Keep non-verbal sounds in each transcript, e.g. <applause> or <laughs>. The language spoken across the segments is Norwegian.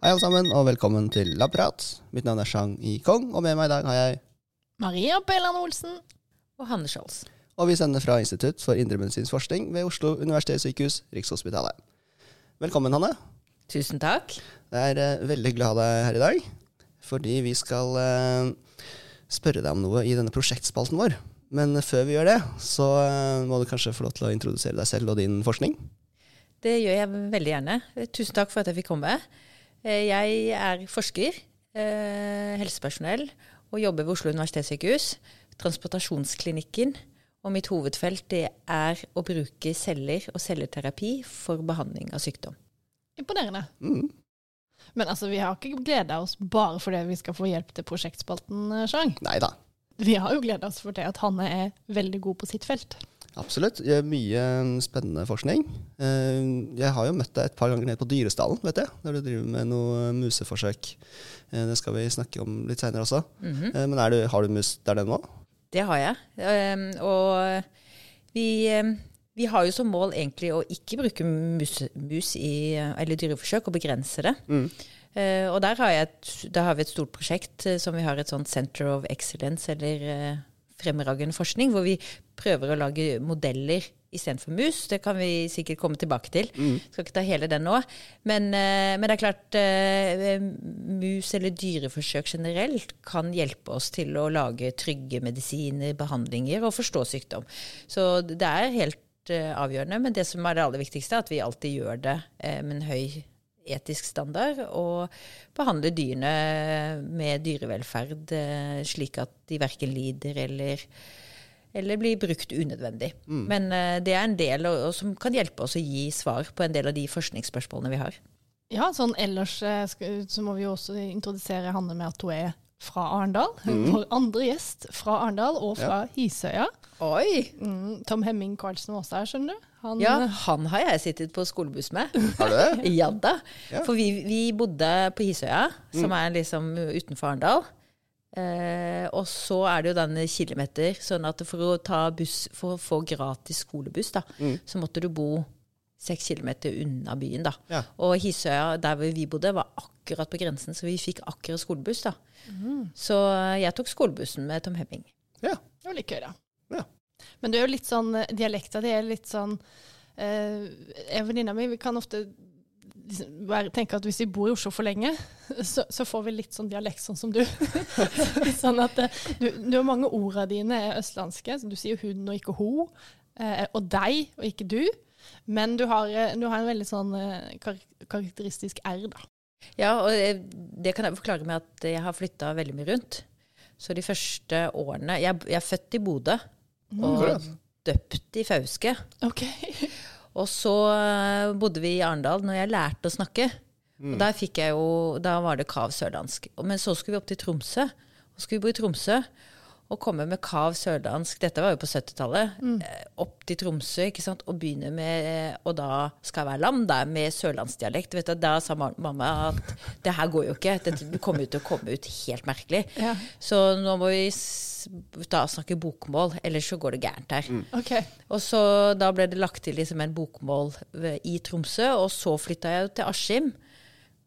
Hei alle sammen, og velkommen til Labprat. Mitt navn er Chang I Kong, og med meg i dag har jeg Maria Beiland Olsen. Og Hanne Scholz. Og vi sender fra Institutt for indremedisinsk forskning ved Oslo universitetssykehus, Rikshospitalet. Velkommen, Hanne. Tusen takk. Jeg er uh, veldig glad deg her i dag, fordi vi skal uh, spørre deg om noe i denne prosjektspalten vår. Men før vi gjør det, så uh, må du kanskje få lov til å introdusere deg selv og din forskning. Det gjør jeg veldig gjerne. Tusen takk for at jeg fikk komme. Eh, Jeg er forsker, eh, helsepersonell, og jobber ved Oslo universitetssykehus. Transportasjonsklinikken. Og mitt hovedfelt det er å bruke celler og celleterapi for behandling av sykdom. Imponerende. Mm. Men altså, vi har ikke gleda oss bare fordi vi skal få hjelp til prosjektspalten, eh, Sjang. Neida. Vi har jo gleda oss for det at Hanne er veldig god på sitt felt. Absolutt. Gjør mye spennende forskning. Eh, Jeg har jo møtt deg et par ganger nede på Dyrestallen, vet jeg, der du driver med noe museforsøk. Eh, Det skal vi snakke om litt seinere også. Mm -hmm. Men er du, har du mus der nede nå? Det har jeg. Um, og vi, um, vi har jo som mål egentlig å ikke bruke mus, mus i, eller dyreforsøk, og begrense det. Mm. Eh, og der har, jeg et, der har vi et stort prosjekt eh, som vi har et sånt Center of Excellence, eller fremragende forskning, hvor vi prøver å lage modeller istedenfor mus. Det kan vi sikkert komme tilbake til. Skal ikke ta hele den nå. Men, eh, men det er klart, eh, mus eller dyreforsøk generelt kan hjelpe oss til å lage trygge medisiner, behandlinger og forstå sykdom. Så det er helt eh, avgjørende. Men det som er det aller viktigste, er at vi alltid gjør det med en høy etisk standard, og behandle dyrene med dyrevelferd eh, slik at de verken lider eller, eller blir brukt unødvendig. Men eh, det er en del og, og som kan hjelpe oss å gi svar på en del av de forskningsspørsmålene vi har. Ja, sånn ellers eh, så må vi jo også introdusere Hanne med at hun er fra Arendal. Vår andre gjest fra Arendal og fra Hisøya. Oi! Mm, Tom Hemming Karlsen Aase også her, skjønner du. Han, Ja, han har jeg sittet på skolebuss med. Har du det? Ja da. Ja. For vi, vi bodde på Hisøya, som er liksom utenfor Arendal. Eh, og så er det jo den kilometer, sånn at for å ta buss, for å få gratis skolebuss, da, så måtte du bo seks kilometer unna byen, da. Ja. Og Hisøya, der hvor vi bodde, var akkurat på grensen, så vi fikk akkurat skolebuss, da. Så jeg tok skolebussen med Tom Hemming. Ja. Det var litt gøy, da. Ja. Men du er jo litt sånn eh, Dialekta di er litt sånn eh, venninna mi, kan ofte liksom tenke at hvis vi bor i Oslo for lenge, <laughs> så, så får vi litt sånn dialekt sånn som du. <laughs> sånn at eh, du, du har mange orda dine er østlandske. Så du sier hun og ikke ho. Eh, og deg og ikke du. Men du har, eh, du har en veldig sånn kar karakteristisk R, da. Ja, og det kan jeg forklare med at jeg har flytta veldig mye rundt. Så de første årene Jeg, jeg er født i Bodø og døpt i Fauske. Okay. Og så eh, bodde vi i Arendal når jeg lærte å snakke. Og der fikk jeg jo Da var det kav sørdansk. Men så skulle vi opp til Tromsø. Og skulle vi bo i Tromsø og komme med kav sørlandsk Dette var jo på 70-tallet. mm. Opp til Tromsø ikke sant? og begynne med eh, Og da skal jeg være lam der med sørlandsdialekt. Vet du, Da sa mamma at det her går jo ikke. Dette, kommer jo til å komme ut helt merkelig. Ja. Så nå må vi da snakke bokmål, ellers så går det gærent her. Ok. Og så da ble det lagt til liksom en bokmål i Tromsø, og så flytta jeg jo til Askim.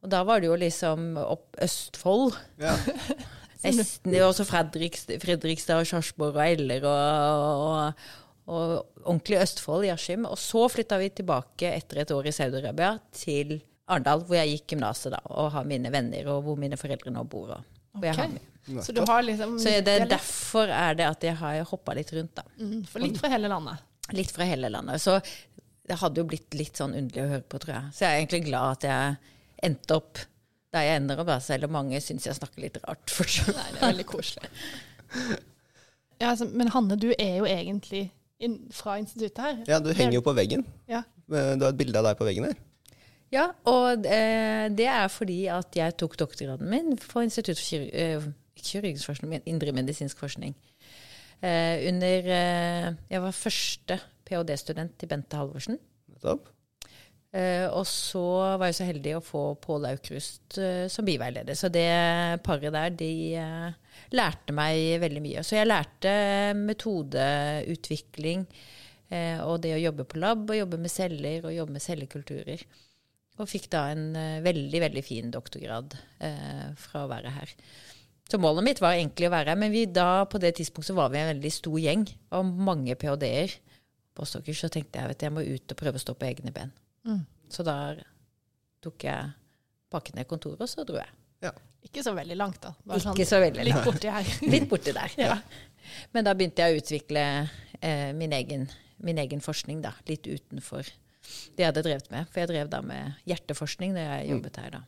Og da var det jo liksom opp Østfold. Ja. <laughs> Nesten, og også Fredrikstad, og Sarpsborg og Eller og, og, og ordentlig Østfold i Askim. Og så flytta vi tilbake etter et år i Saudi-Arabia til Arendal, hvor jeg gikk gymnaset da, og har mine venner, og hvor mine foreldre nå bor. Og, hvor jeg har med. Så du har liksom Så det, er derfor er det at jeg har hoppa litt rundt, da. Mm, For litt fra hele landet. Litt fra hele landet. Så det hadde jo blitt litt sånn underlig å høre på, tror jeg. Så jeg er egentlig glad at jeg endte opp der jeg ender opp, da, selv om mange syns jeg snakker litt rart fortsatt. Nei, det er veldig koselig. <laughs> Ja, altså, men Hanne, du er jo egentlig inn, fra instituttet her. ja, du henger jo på veggen. Ja. Eh, Du har et bilde av deg på veggen her. Ja, og eh, det er fordi at jeg tok doktorgraden min på Institutt for kirur eh, kirurgisk forskning, men indremedisinsk forskning. Eh, under eh, Jeg var første ph.d.-student til Bente Halvorsen. Nettopp. Eh, og så var jeg så heldig å få Pål Aukrust eh, som biveileder. Så det paret der, de eh, lærte meg veldig mye. Så jeg lærte metodeutvikling og det å jobbe på lab, og jobbe med celler og jobbe med cellekulturer. Og fikk da en veldig, veldig fin doktorgrad eh, fra å være her. Så målet mitt var egentlig å være her, men vi da, på det tidspunktet var vi en veldig stor gjeng. Og mange ph.d.-er. Så tenkte jeg at jeg må ut og prøve å stå på egne ben. Mm. Så da tok jeg pakket ned kontoret, og så dro jeg. Ikke så veldig langt, da. Bare sånn så veldig litt langt. borti her. <laughs> Litt borti der. Ja. Men da begynte jeg å utvikle eh, min, egen, min egen forskning, da. Litt utenfor det jeg hadde drevet med. For jeg drev da med hjerteforskning da jeg jobbet her, da.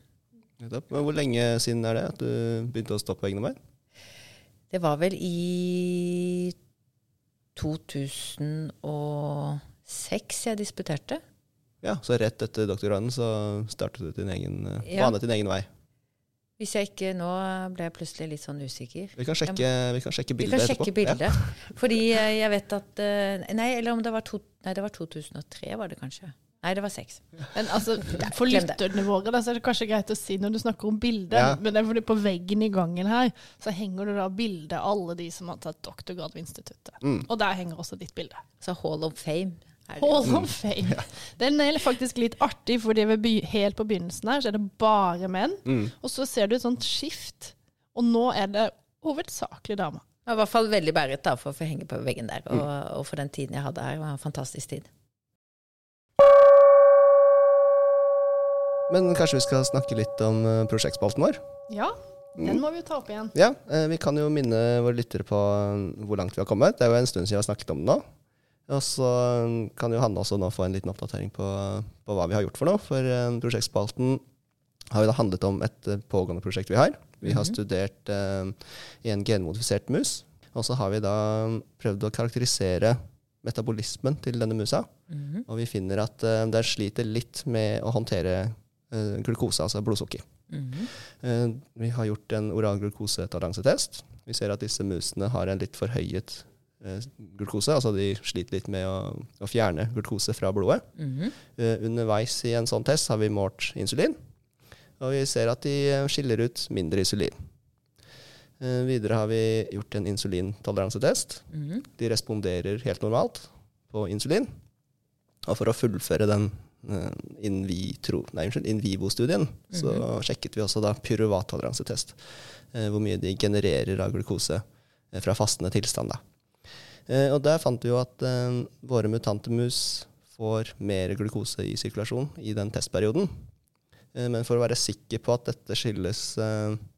Nettopp. Men hvor lenge siden er det at du begynte å stå på egne bein? Det var vel i 2006 jeg disputerte. Ja, Så rett etter doktorgraden så startet du din egen, eh, Ja. din egen vei. Hvis jeg ikke Nå ble jeg plutselig litt sånn usikker. Vi kan sjekke, vi kan sjekke Vi kan kan etterpå. sjekke bildet. Fordi eh, jeg vet at eh, Nei, eller om det var, to, nei, det var 2003, var det kanskje. Nei, det var seks. Men altså, <laughs> for lytterne våre da, så er det kanskje greit å si når du snakker om bildet, Ja. men det er fordi på veggen i gangen her så henger det da bilde av alle de som har tatt doktorgrad ved instituttet. Mm. Og der henger også ditt bilde. Så Hall of Fame. Hall of Fame. Den er faktisk litt artig, fordi helt på begynnelsen her så er det bare menn. Mm. Og så ser du et sånt skift, og nå er det hovedsakelig damer. Det var i hvert fall veldig bæret da, for å få henge på veggen der. Og, Mm. og for den tiden jeg hadde her, Det var en fantastisk tid. Men kanskje vi skal snakke litt om eh, prosjektspalten vår? Ja, den må vi jo ta opp igjen. Ja, eh, Vi kan jo minne våre lyttere på eh, hvor langt vi har kommet. Det er jo en stund siden vi har snakket om den nå. Og så eh, kan jo Hanne også nå få en liten oppdatering på, på hva vi har gjort for noe. For eh, prosjektspalten har jo da handlet om et eh, pågående prosjekt vi har. Vi har Mhm. studert eh, i en genmodifisert mus. Og så har vi da prøvd å karakterisere metabolismen til denne musa. Mhm. Og vi finner at eh, den sliter litt med å håndtere eh, glukose, altså blodsukker. Mhm. Eh, Vi har gjort en oral glukosetoleransetest. Vi ser at disse musene har en litt forhøyet glukose, altså de sliter litt med å, å fjerne glukose fra blodet. Mhm. Eh, Underveis i en sånn test har vi målt insulin, og vi ser at de eh, skiller ut mindre insulin. Eh, Videre har vi gjort en insulintoleransetest. Mhm. De responderer helt normalt på insulin. Og for å fullføre den eh, in, vitro, nei, unnskyld, in vivo-studien, så sjekket vi også da pyruvattoleransetest. eh, hvor mye de genererer av glukose eh, fra fastende tilstand. Da. Eh, og der fant vi jo at eh, våre mutante mus får mer glukose i sirkulasjon i den testperioden. Eh, men for å være sikker på at dette skyldes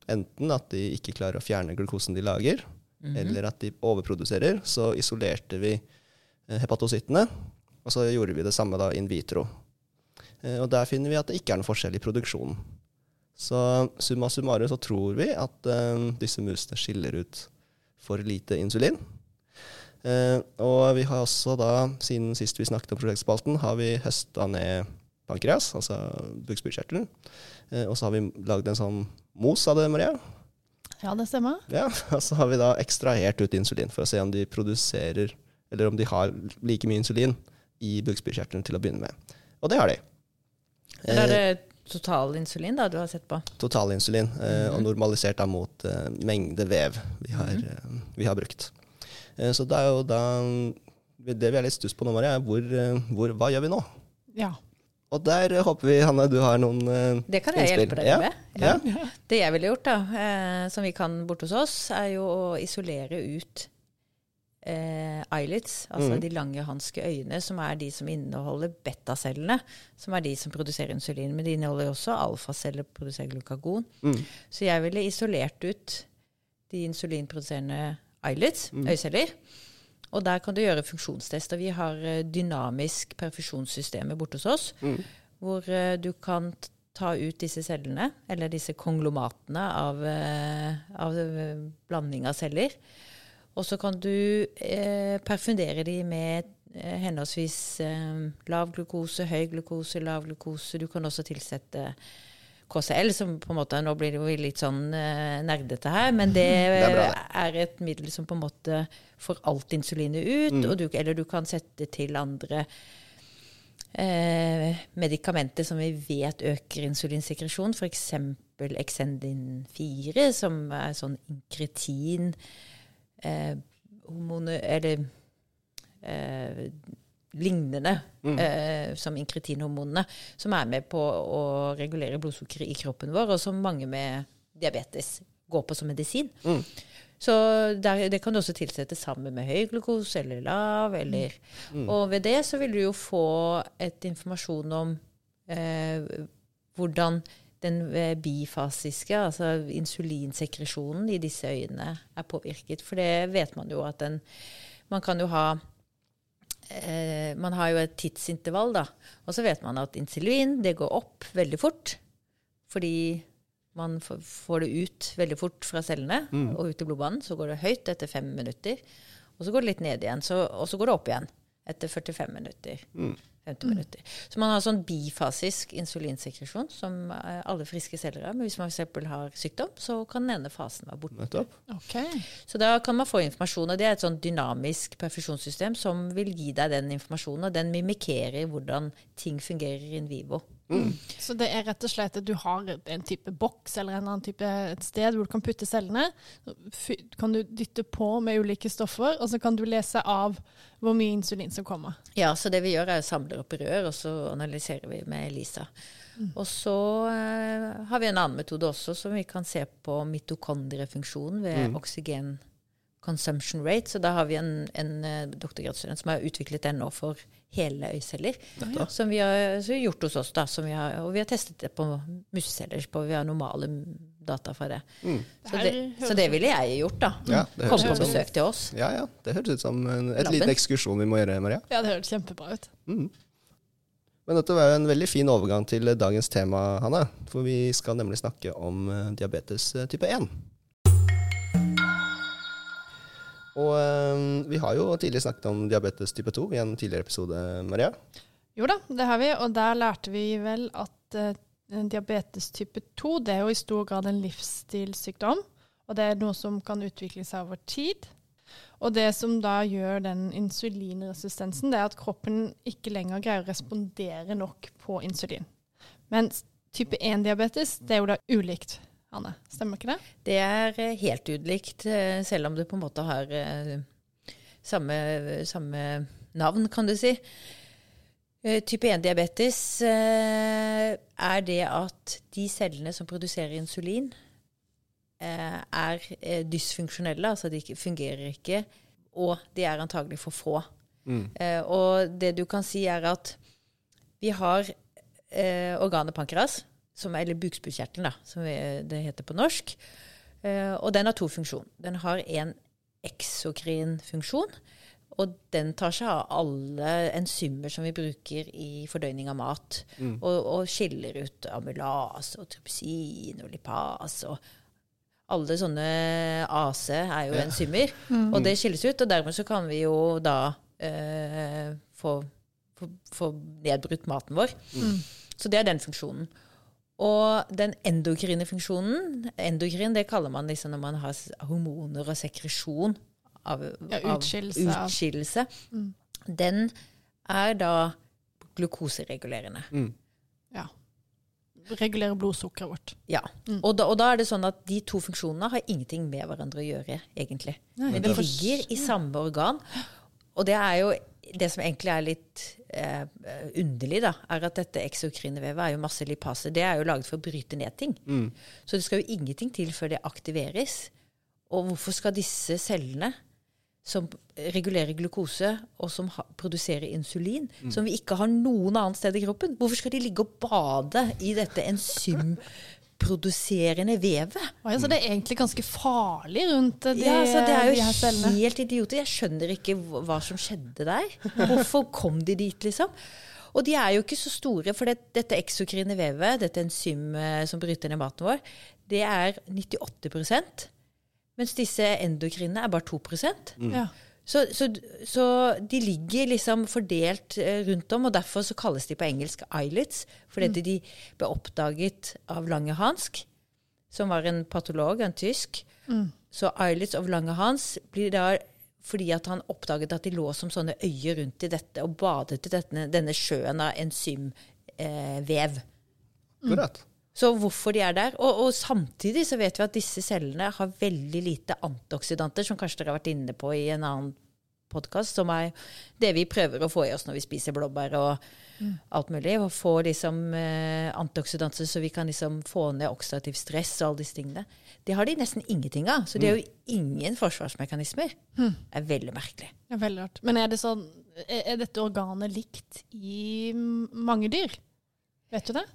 enten at de ikke klarer å fjerne glukosen de lager, Mhm. eller at de overproduserer, så isolerte vi hepatocyttene, og så gjorde vi det samme da in vitro. Og der finner vi at det ikke er noen forskjell i produksjonen. Så summa summarum så tror vi at disse musene skiller ut for lite insulin. Eh, og vi har også da, siden sist vi snakket om prosjektspalten, har vi høsta ned pankreas, altså bukspyttkjertelen. Eh, og så har vi lagd en sånn mos av det, Maria. Ja, det stemmer. Ja, <laughs> og så har vi da ekstrahert ut insulin for å se om de produserer, eller om de har like mye insulin i bukspyttkjertelen til å begynne med. Og det har de. Da er Eh, det totalinsulin da du har sett på? totalinsulin, eh, og normalisert da mot eh, mengde vev vi har, eh, vi har brukt. Eh, så det er jo da Det vi er litt stuss på nå, Maria, er hvor, eh, hvor, hva gjør vi nå? Ja. Og der eh, håper vi, Hanne, du har noen innspill. Det kan jeg Innspill. hjelpe deg Ja. med. Ja. Det jeg ville gjort, da, som vi kan borte hos oss, er jo å isolere ut eh, eyelids, altså mm. de lange hanske øyne, som er de som inneholder betacellene, som er de som produserer insulin. Men de inneholder også alfaceller, produserer glukagon. Mm. Så jeg ville isolert ut de insulinproduserende eyelids, Mm. øyeceller. Og der kan du gjøre funksjonstester. Vi har eh, dynamisk perfusjonssystemer borte hos oss, Mm. hvor eh, du kan ta ut disse cellene, eller disse konglomatene av, eh, av eh, blanding av celler. Og så kan du eh, perfundere de med eh, henholdsvis eh, lav glukose, høy glukose, lav glukose. Du kan også tilsette KCL, som på en måte Nå blir det jo litt sånn eh, nerdete her, men det, <laughs> er bra, er et middel som på en måte får alt insulinet ut. Mm. Og du, eller du kan sette til andre eh, medikamenter som vi vet øker insulinsekresjon, f.eks. Exendin 4, som er sånn inkretin eh, hormone, Eller eh, lignende eh, som inkretinhormonene, som er med på å regulere blodsukkeret i kroppen vår, og som mange med diabetes går på som medisin. Så der, det kan du også tilsette sammen med høy glukose eller lav. Eller, Og ved det så vil du jo få et informasjon om eh, hvordan den eh, bifasiske, altså insulinsekresjonen i disse øyene, er påvirket. For det vet man jo at den Man kan jo ha eh, Man har jo et tidsintervall, da. Og så vet man at insulin det går opp veldig fort. Fordi man får det ut veldig fort fra cellene og ut i blodbanen. Så går det høyt etter fem minutter. Og så går det litt ned igjen. Så, og så går det opp igjen etter 45 minutter. 50 minutter. Så man har sånn bifasisk insulinsekresjon som eh, alle friske celler har. Men hvis man f.eks. har sykdom, så kan den ene fasen være borte. Nettopp. Ok. Så da kan man få informasjon, og det er et sånn dynamisk perfusjonssystem som vil gi deg den informasjonen, og den mimikerer hvordan ting fungerer in vivo. Så det er rett og slett at du har en type boks eller en annen type et sted hvor du kan putte cellene. Kan du dytte på med ulike stoffer, og så kan du lese av hvor mye insulin som kommer. Ja, så det vi gjør er å samle opp rør, og så analyserer vi med ELISA. Og så eh, har vi en annen metode også, som vi kan se på mitokondriefunksjonen ved oksygen consumption rate. Så da har vi en, en eh, doktorgradsstudent som har utviklet den nå for hele øyceller. Som vi har, gjort hos oss, da. Som vi har, og vi har testet det på museceller. På, vi har normale data fra det. Så, Det det. så det ville jeg gjort, da. Ja, Komme på som- besøk til oss. Ja, ja. Det høres ut som en, et liten ekskursjon vi må gjøre, Maria. Ja, det høres kjempebra ut. Men dette var jo en veldig fin overgang til dagens tema, Hanne. For vi skal nemlig snakke om eh, diabetes eh, type 1. Og um, vi har jo tidligere snakket om diabetes type 2 i en tidligere episode, Maria. Jo da, det har vi, og der lærte vi vel at uh, diabetes type 2 det er jo i stor grad en livsstilssykdom. Og det er noe som kan utvikle seg over tid. Og det som da gjør den insulinresistensen, det er at kroppen ikke lenger greier å respondere nok på insulin. Mens type 1-diabetes, det er jo da ulikt, Anne. Stemmer ikke det? Det er eh, helt ulikt, eh, selv om det på en måte har eh, samme, samme navn, kan du si. Type 1-diabetes er det at de cellene som produserer insulin, er dysfunksjonelle, altså de fungerer ikke, og de er antagelig for få. Mm. Og det du kan si er at vi har organet pankreas, som, er- eller bukspyttkjertelen, som det heter på norsk. Eh, og den har to funksjoner. Den har en eksokrin funksjon. Og den tar seg av alle enzymer som vi bruker i fordøyning av mat. Og, og skiller ut amylase og trypsin og lipas og alle sånne AC er jo enzymer. Og det skilles ut, og dermed så kan vi jo da eh, få, få, få nedbrutt maten vår. Så det er den funksjonen. Og den endokrine funksjonen Endokrin det kaller man liksom når man har hormoner og sekresjon av, Ja, utskillelse av- utskillelse. Den er da glukoseregulerende. Ja. Regulerer blodsukkeret vårt. Ja. Og, da, og da er det sånn at de to funksjonene har ingenting med hverandre å gjøre, egentlig. Nei, Men det de er ligger i samme organ. Og det er jo det som egentlig er litt eh, underlig, da, er at dette eksokrine vevet er jo masse lipase. Det er jo laget for å bryte ned ting. Så det skal jo ingenting til før det aktiveres. Og hvorfor skal disse cellene som regulerer glukose, og som produserer insulin, som vi ikke har noen annet sted i kroppen, hvorfor skal de ligge og bade i dette enzymproduserende vevet? Oi, så det er egentlig ganske farlig rundt eh, de, Ja, så det er de her jo cellene. helt idioter. Jeg skjønner ikke hva som skjedde der. Hvorfor kom de dit, liksom? Og de er jo ikke så store, for det, dette eksokrine vevet, dette enzymet som bryter ned maten vår, det er 98% mens disse endokrinene er bare 2 mm. Ja. Så, så, så de ligger liksom fordelt eh, rundt om, og derfor så kalles de på engelsk islets, fordi mm. de ble oppdaget av Lange Hansk, som var en patolog, en tysk. Så islets of Lange Hans blir da fordi at han oppdaget at de lå som sånne øyer rundt i dette, og badet i dette, denne sjøen av enzymvev. Akkurat. Så hvorfor de er der. Og, og samtidig så vet vi at disse cellene har veldig lite antioksidanter, som kanskje dere har vært inne på i en annen podkast, som er det vi prøver å få i oss når vi spiser blåbær og alt mulig. Å få liksom eh, antioksidanter så vi kan liksom få ned oksidativ stress og alle disse tingene. Det har de nesten ingenting av. Så det er jo ingen forsvarsmekanismer. Det er veldig merkelig. Ja, veldig rart. Men er, det sånn, er er dette organet likt i mange dyr? Vet du det?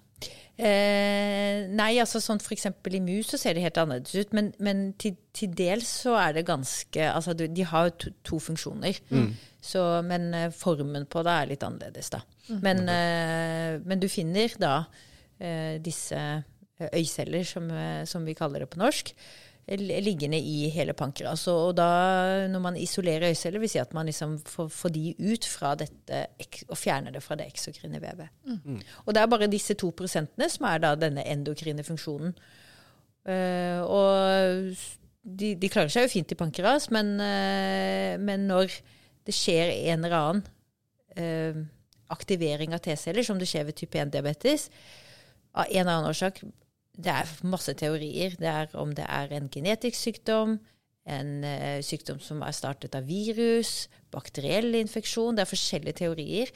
Eh, nei, altså sånn eksempel i mus så ser det helt annerledes ut, men, men til, til dels så er det ganske Altså de har jo to, to funksjoner, så, men eh, formen på det er litt annerledes, da. Men, eh, men du finner da eh, disse øyceller, som, eh, som vi kaller det på norsk, liggende i hele pankeret. Og, da, når man isolerer øyceller, vil si at man liksom får, får de ut fra dette og fjerner det fra det eksokrine vevet. Og det er bare disse to prosentene som er da denne endokrine funksjonen. Uh, og de, de klarer seg jo fint i pankeras, men, uh, men når det skjer en eller annen uh, aktivering av T-celler, som det skjer ved type 1-diabetes, av en eller annen årsak Det er masse teorier. Det er om det er en genetisk sykdom, en uh, sykdom som er startet av virus, bakteriell infeksjon. Det er forskjellige teorier.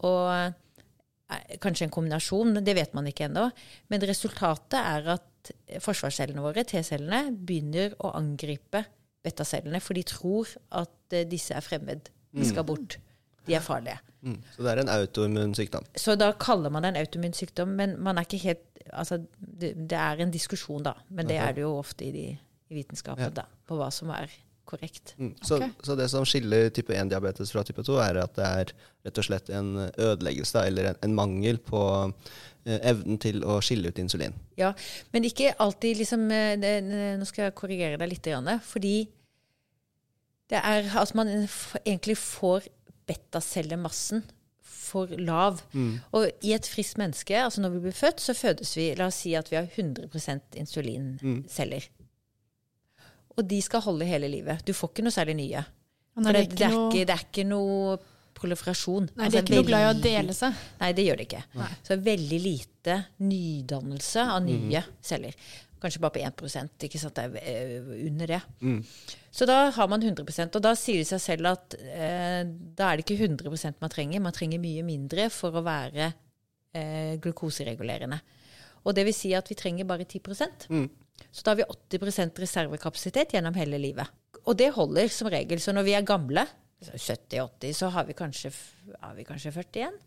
Og uh, kanskje en kombinasjon, det vet man ikke ennå. Men resultatet er at forsvarscellene våre, T-cellene, begynner å angripe betacellene, for de tror at uh, disse er fremmed. De skal bort. De er farlige. Mm. Så det er en autoimmun sykdom. Så da kaller man det en autoimmun sykdom, men man er ikke helt Altså, det, det er en diskusjon, da. Men det er det jo ofte i, de, i vitenskapen, Ja. da. På hva som er korrekt. Mm. Så, okay. så det som skiller type 1-diabetes fra type 2, er at det er rett og slett en ødeleggelse, eller en, en mangel på eh, evnen til å skille ut insulin. Ja, men ikke alltid liksom eh, det, Nå skal jeg korrigere deg litt, Janne. fordi det er at man egentlig får betacellemassen for lav. Og i et friskt menneske, altså når vi blir født, så fødes vi La oss si at vi har 100% insulinceller. Og de skal holde hele livet. Du får ikke noe særlig nye. Er det, det det, er ikke, det er ikke noe proliferasjon. Nei, Altså, de er ikke noe glad i å dele seg. Nei, det gjør det ikke. Så er veldig lite nydannelse av nye celler. Kanskje bare på 1% ikke sant? Det er eh, under det. Så da har man 100% og da sier det seg selv at eh, da er det ikke 100% man trenger. Man trenger mye mindre for å være eh, glukoseregulerende. Og det vil si at vi trenger bare 10 mm. Så da har vi 80% reservekapasitet gjennom hele livet. Og det holder som regel. Så når vi er gamle, 70-80, så har vi kanskje, har vi kanskje 41.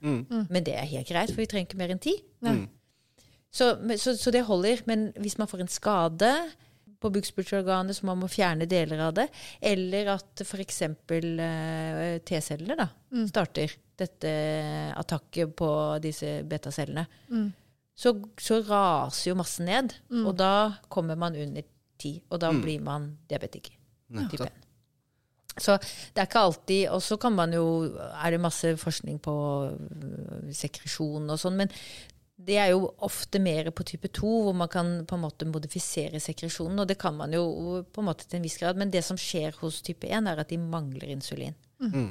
Men det er helt greit, for vi trenger ikke mer enn 10. Nei. Så, så, så det holder. Men hvis man får en skade på bukspyttorganet, så man må fjerne deler av det, eller at f.eks. Uh, T-cellene da, starter dette attakket på disse betacellene, så, så raser jo massen ned. Og da kommer man under 10, og da blir man diabetiker. Type 1. Så det er ikke alltid Og så kan man jo Er det masse forskning på øh, sekresjon og sånn, men det er jo ofte mer på type 2, hvor man kan på en måte modifisere sekresjonen. Og det kan man jo på en måte til en viss grad, men det som skjer hos type 1, er at de mangler insulin.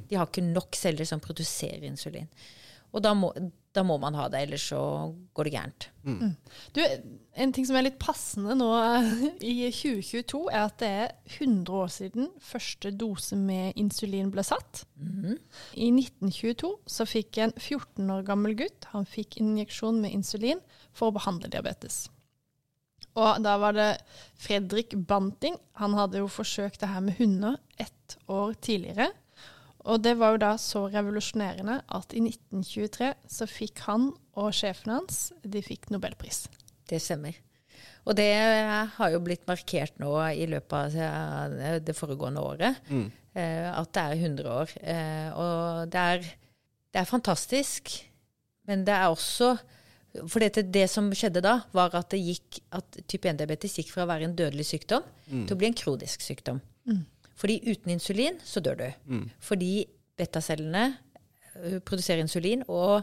De har ikke nok celler som produserer insulin. Og da må, da må man ha det, ellers så går det gærent. Du, en ting som er litt passende nå eh, i 2022, er at det er 100 år siden første dose med insulin ble satt. I 1922 så fikk en 14 år gammel gutt han fikk injeksjon med insulin for å behandle diabetes. Og da var det Fredrik Banting. Han hadde jo forsøkt det her med hunder ett år tidligere. Og det var jo da så revolusjonerende at i 1923 så fikk han og sjefen hans de fikk nobelpris. Det stemmer. Og det har jo blitt markert nå i løpet av det foregående året. Mm. At det er 100 år. Eh, Og det er, det er fantastisk. Men det er også For det, det som skjedde da, var at, det gikk, at type 1-diabetes gikk fra å være en dødelig sykdom til å bli en kronisk sykdom. Fordi uten insulin så dør du. Fordi betacellene ø, produserer insulin, og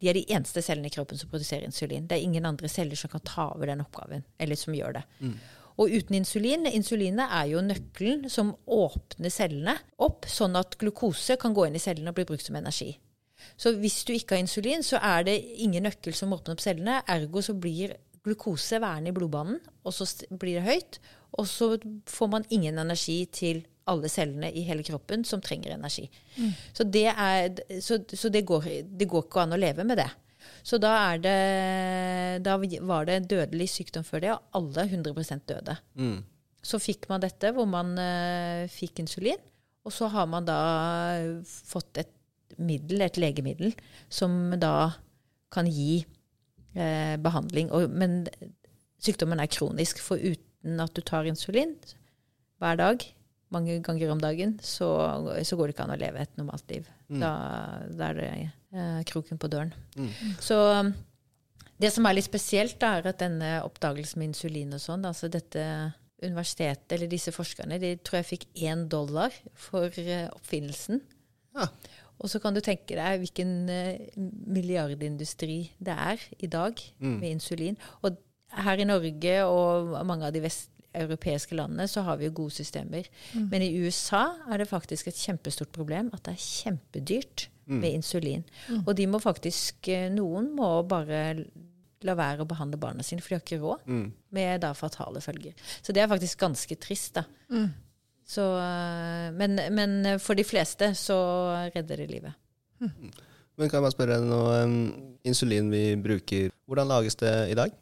de er de eneste cellene i kroppen som produserer insulin. Det er ingen andre celler som kan ta over den oppgaven, eller som gjør det. Og uten insulin Insulinet er jo nøkkelen som åpner cellene opp, sånn at glukose kan gå inn i cellene og bli brukt som energi. Så hvis du ikke har insulin, så er det ingen nøkkel som åpner opp cellene. Ergo så blir glukose værende i blodbanen, og så blir det høyt. Og så får man ingen energi til alle cellene i hele kroppen som trenger energi. Så, det, er, så, så det, går, det går ikke an å leve med det. Så da, er det, da var det dødelig sykdom før det, og alle 100 døde. Mm. Så fikk man dette, hvor man uh, fikk insulin. Og så har man da fått et middel, et legemiddel, som da kan gi uh, behandling. Og, men sykdommen er kronisk, for uten at du tar insulin hver dag, mange ganger om dagen, så, så går det ikke an å leve et normalt liv. Da, da er det eh, kroken på døren. Mm. Så det som er litt spesielt, da, er at denne oppdagelsen med insulin og sånn, altså dette universitetet, eller disse forskerne, de tror jeg fikk én dollar for eh, oppfinnelsen. Ja. Og så kan du tenke deg hvilken eh, milliardindustri det er i dag Mm. med insulin. Og her i Norge og mange av de vesteuropeiske landene så har vi jo gode systemer. Men i USA er det faktisk et kjempestort problem at det er kjempedyrt med insulin. Og de må faktisk eh, Noen må bare la være å behandle barna sine, for de har ikke råd. Mm. Med da fatale følger. Så det er faktisk ganske trist, da. Så, eh, men, men for de fleste så redder det livet. Men kan jeg bare spørre noe? insulin vi bruker, hvordan lages det i dag?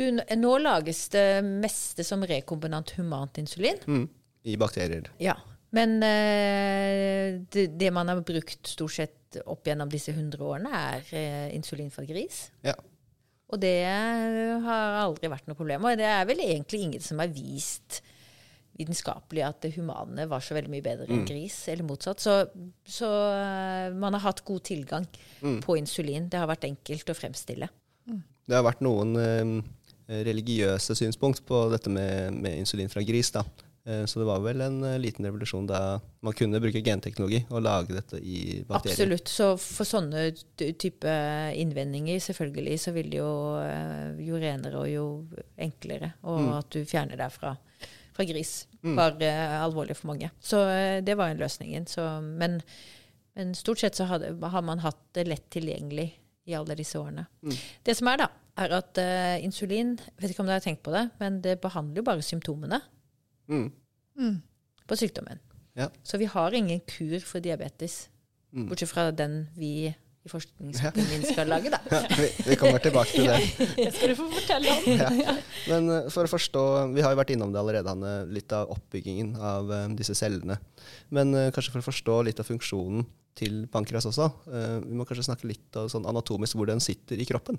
Du, nå lages det meste som rekombinant humant insulin. Mm. I bakterier. Ja. Men eh, det, det man har brukt stort sett opp gjennom disse 100 årene, er eh, insulin fra gris. Ja. Og det har aldri vært noe problem. Og det er vel egentlig ingen som har vist vitenskapelig at det humane var så veldig mye bedre enn gris, eller motsatt. Så, så uh, man har hatt god tilgang på insulin. Det har vært enkelt å fremstille. Det har vært noen um, religiøse synspunkt på dette med, med insulin fra gris. da. Eh, Så det var vel en eh, liten revolusjon da man kunne bruke genteknologi og lage dette i bakterier. Absolutt. Så for sånne type innvendinger, selvfølgelig, så vil det jo eh, jo renere og jo enklere. Og at du fjerner deg fra, fra gris, var eh, alvorlig for mange. Så eh, det var en løsningen. Så, men, men stort sett så hadde, har man hatt det lett tilgjengelig i alle disse årene. Det som er, da, er at uh, insulin Vet ikke om dere har tenkt på det, men det behandler jo bare symptomene Mm. på sykdommen. Ja. Så vi har ingen kur for diabetes. Mm. Bortsett fra den vi i forskningsgruppen min skal lage, da. <laughs> Ja, vi, vi kommer tilbake til det. <laughs> Det skal du få fortelle om. Ja. Men eh, for å forstå, Vi har jo vært innom det allerede, Hanne, litt av oppbyggingen av uh, disse cellene. Men uh, kanskje for å forstå litt av funksjonen til pankeras også, uh, vi må kanskje snakke litt av sånn anatomisk hvor den sitter i kroppen.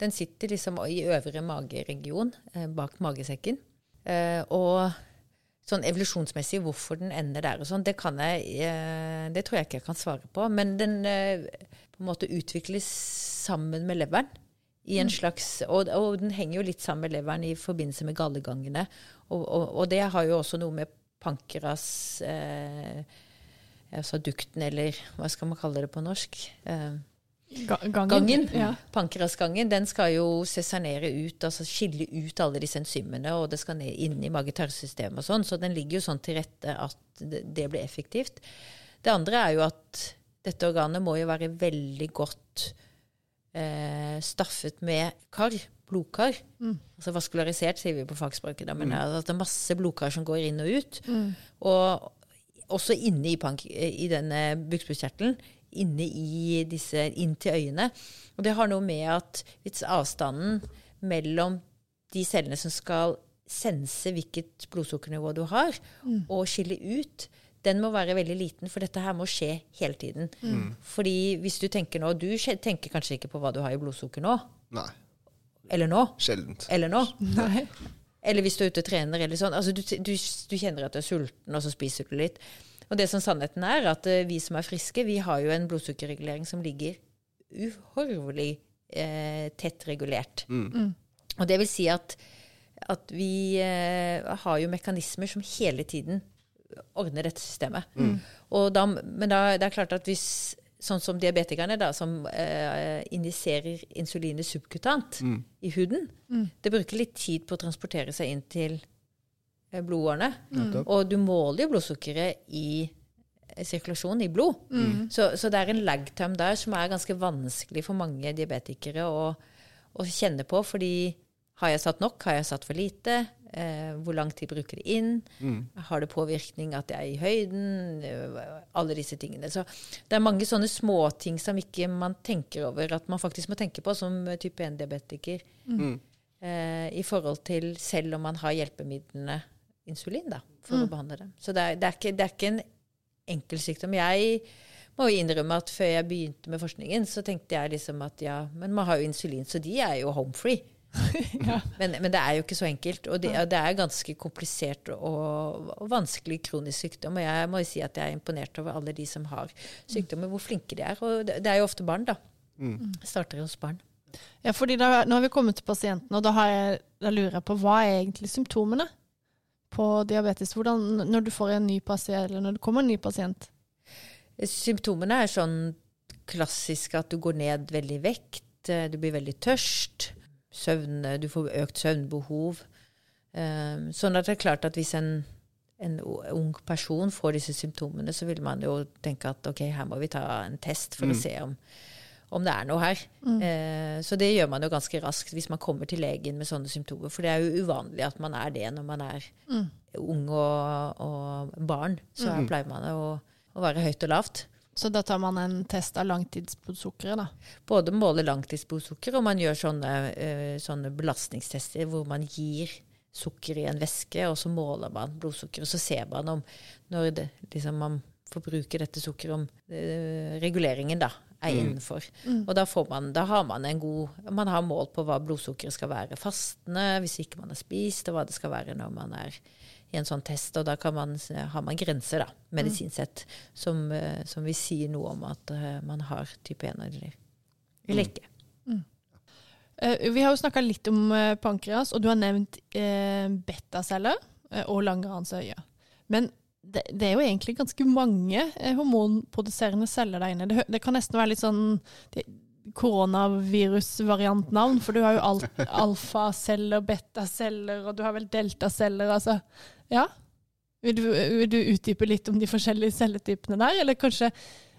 Den sitter liksom i øvre mageregion, eh, bak magesekken. Eh, og sånn evolusjonsmessig hvorfor den ender der og sånn, det kan jeg eh, Det tror jeg ikke jeg kan svare på. Men den på en måte utvikles sammen med leveren. I en slags, og, og den henger jo litt sammen med leveren i forbindelse med gallegangene. Og, og, og det har jo også noe med pankeras eh, altså dukten, eller hva skal man kalle det på norsk? Eh, Ga gangen. Gangen. Ja. Pankerasgangen den skal jo sesernere ut, altså skille ut alle disse enzymene, og det skal ned inn i mage-tarmsystemet og sånn, så den ligger jo sånn til rette at det, blir effektivt. Det andre er jo at dette organet må jo være veldig godt eh, staffet med kar, blodkar. Altså vaskularisert, sier vi på fagspråket, da, men det er, at det er masse blodkar som går inn og ut. Og også inne i, pank i denne bukspyttkjertelen inne i disse, inn til øyene. Og det har noe med at hvis avstanden mellom de cellene som skal sense hvilket blodsukkernivå du har, og skille ut, den må være veldig liten, for dette her må skje hele tiden. Fordi hvis du tenker nå Du tenker kanskje ikke på hva du har i blodsukker nå, Nei, eller nå, sjeldent. eller nå. Nei. Eller hvis du er ute og trener, eller sånn. Altså, du, du, du kjenner at du er sulten, og så spiser du litt. Og det som sannheten er, at eh, vi som er friske, vi har jo en blodsukkerregulering som ligger uhorvelig eh, tett regulert. Og det vil si at, at vi eh, har jo mekanismer som hele tiden ordner dette systemet. Og da, men da, det er klart at hvis Sånn som diabetikerne, da, som eh, injiserer insulinet subkutant i huden. Det bruker litt tid på å transportere seg inn til blodårene. Mm. Og du måler jo blodsukkeret i sirkulasjonen sirkulasjon i blod. Så, så det er en lagtime der som er ganske vanskelig for mange diabetikere å, å kjenne på. Fordi Har jeg satt nok? Har jeg satt for lite? Eh, hvor lang tid bruker det inn? Har det påvirkning at jeg er i høyden? Eh, Alle disse tingene. Så det er mange sånne småting som ikke man tenker over at man faktisk må tenke på som type 1-diabetiker. Eh, I forhold til selv om man har hjelpemidlene insulin da, for å behandle det. Så det er, det er, ikke, det er ikke en enkel sykdom. Jeg må jo innrømme at før jeg begynte med forskningen, så tenkte jeg liksom at ja, men man har jo insulin, så de er jo home free. <laughs> men, men det er jo ikke så enkelt. Og det, det er ganske komplisert og, og vanskelig kronisk sykdom. Og jeg må jo si at jeg er imponert over alle de som har sykdommer, hvor flinke de er. Og det, det er jo ofte barn, da. Starter hos barn. Ja, fordi da, Nå har vi kommet til pasienten, og da, har jeg, da lurer jeg på hva er egentlig symptomene på diabetes? Hvordan, når du får en ny pasient, eller når det kommer en ny pasient? Symptomene er sånn klassisk at du går ned veldig i vekt, eh, du blir veldig tørst, søvn, du får økt søvnbehov. Um, sånn at det er klart at hvis en, en ung person får disse symptomene, så vil man jo tenke at ok, her må vi ta en test for å se om, om det er noe her. Eh, så det gjør man jo ganske raskt hvis man kommer til legen med sånne symptomer. For det er jo uvanlig at man er det når man er ung og, og barn. Så mm. pleier man å, å være høyt og lavt. Så da tar man en test av langtidsblodsukkeret, da. Både måler langtidsblodsukker, og man gjør sånne, eh, sånne belastningstester hvor man gir sukker i en væske, og så måler man blodsukker, og så ser man om når det, liksom man forbruker dette sukkeret, om eh, reguleringen da er innenfor. Og da, får man, da har man en god Man har mål på hva blodsukkeret skal være fastende hvis ikke man har spist, og hva det skal være når man er i en sånn test. Og da kan man, har man grenser, da, medisinsk sett, som, eh, som vil si noe om at eh, man har type 1 eller, eller ikke. Eh, vi har jo snakka litt om pankreas, og du har nevnt eh, betaceller og langranseøye. Men det, det er jo egentlig ganske mange eh, hormonproduserende celler der inne. Det, det kan nesten være litt sånn koronavirusvariantnavn, for du har jo al <laughs> alfaceller, betaceller, og du har vel deltaceller. Altså, ja. Vil du, vil du utdype litt om de forskjellige celletypene der, eller kanskje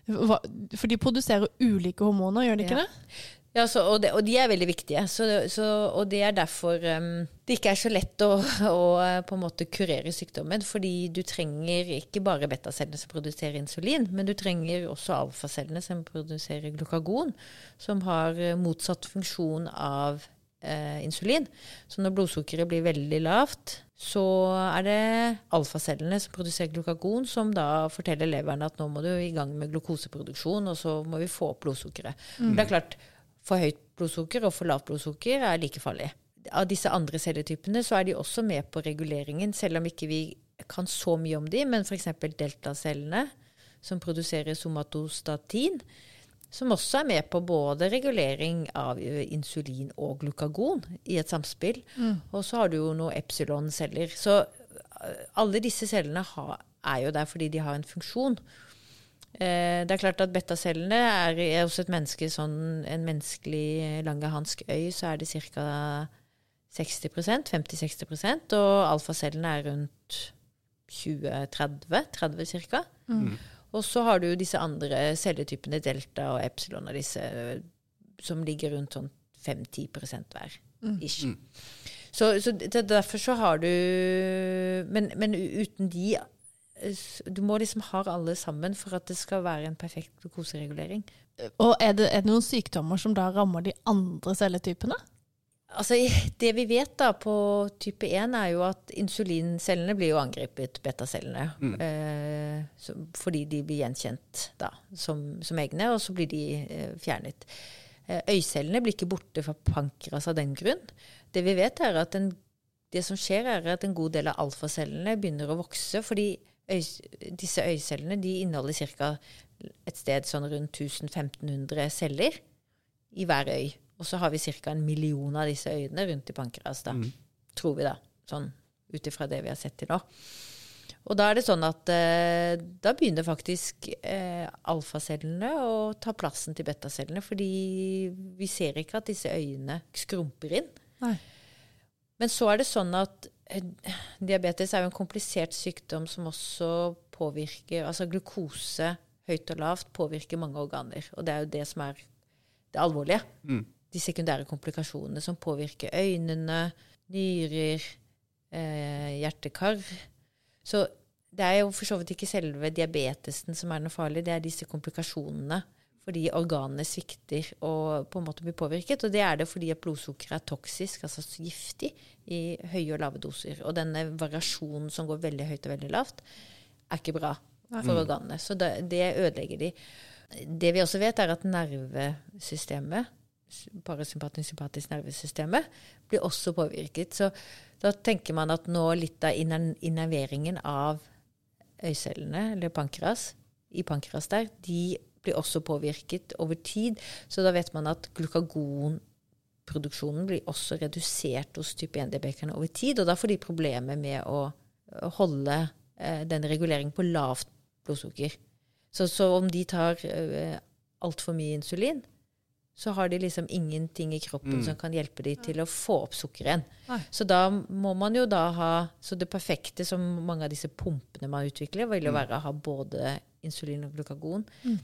For de produserer ulike hormoner, gjør de ikke Ja. det? Ja, så, og, de, og de er veldig viktige. Så, så, og det er derfor um, det ikke er så lett å, <laughs> å eh, på en måte kurere sykdommen. Fordi du trenger ikke bare betacellene som produserer insulin, men du trenger også alfacellene som produserer glukagon, som har eh, motsatt funksjon av eh, insulin. Så når blodsukkeret blir veldig lavt, så er det alfacellene som produserer glukagon, som da forteller leveren at nå må du i gang med glukoseproduksjon, og så må vi få opp blodsukkeret. Det er klart, for høyt blodsukker og for lavt blodsukker er like farlig. Av disse andre celletypene så er de også med på reguleringen, selv om ikke vi kan så mye om de, men f.eks. deltacellene, som produserer somatostatin, som også er med på både regulering av insulin og glukagon i et samspill. Og så har du jo noen epsilon-celler. Så alle disse cellene har, er jo der fordi de har en funksjon. Eh, det er klart at betacellene er, er hos et menneske sånn en menneskelig langerhansk øy, så er det ca. 60% 50-60% og alfacellene er rundt 20-30, 30 ca. Og så har du jo disse andre celletypene, delta og epsilon, og disse som ligger rundt sånn 5-10 hver. Ish. Så, så derfor så har du men, men uten de eh, Du må liksom ha alle sammen for at det skal være en perfekt glukoseregulering. Og er det, er det noen sykdommer som da rammer de andre celletypene? Altså, Det vi vet da på type 1, er jo at insulincellene blir jo angrepet, betacellene. Eh, så, fordi de blir gjenkjent da, som, som egne, og så blir de eh, fjernet. Eh, øycellene blir ikke borte fra pankras av den grunn. Det vi vet er at en, det som skjer er at en god del av alfacellene begynner å vokse, fordi øy, disse øycellene de inneholder ca. et sted sånn rundt 1500 celler i hver øy. Og så har vi ca. en million av disse øyene rundt i pankras, da. Tror vi, da. Sånn ut ifra det vi har sett til nå. Og da er det sånn at eh, da begynner faktisk eh, alfacellene å ta plassen til betacellene, fordi vi ser ikke at disse øyene skrumper inn. Nei. Men så er det sånn at diabetes er jo en komplisert sykdom som også påvirker Altså glukose høyt og lavt påvirker mange organer. Og det er jo det som er det alvorlige. de sekundære komplikasjonene som påvirker øynene, nyrer, eh, hjertekar. Så det er jo for så vidt ikke selve diabetesen som er noe farlig, det er disse komplikasjonene fordi organene svikter og på en måte blir påvirket. Og det er det fordi at blodsukkeret er toksisk, altså giftig, i høye og lave doser. Og denne variasjonen som går veldig høyt og veldig lavt, er ikke bra for Mm. organene. Så det, det ødelegger de. Det vi også vet, er at nervesystemet, parasympatisk sympatisk nervesystemet, blir også påvirket. Så da tenker man at nå litt av innerveringen av øycellene, eller pankras, i pankras der, de blir også påvirket over tid. Så da vet man at glukagonproduksjonen blir også redusert hos type 1-diabetikerne over tid. Og da får de problemer med å holde eh, denne reguleringen på lavt blodsukker. Så, så om de tar eh, altfor mye insulin, så har de liksom ingenting i kroppen Mm. som kan hjelpe de til å få opp sukkeret igjen. Så da må man jo da ha Så det perfekte som mange av disse pumpene man utvikler, vil jo være å ha både insulin og glukagon. Mm.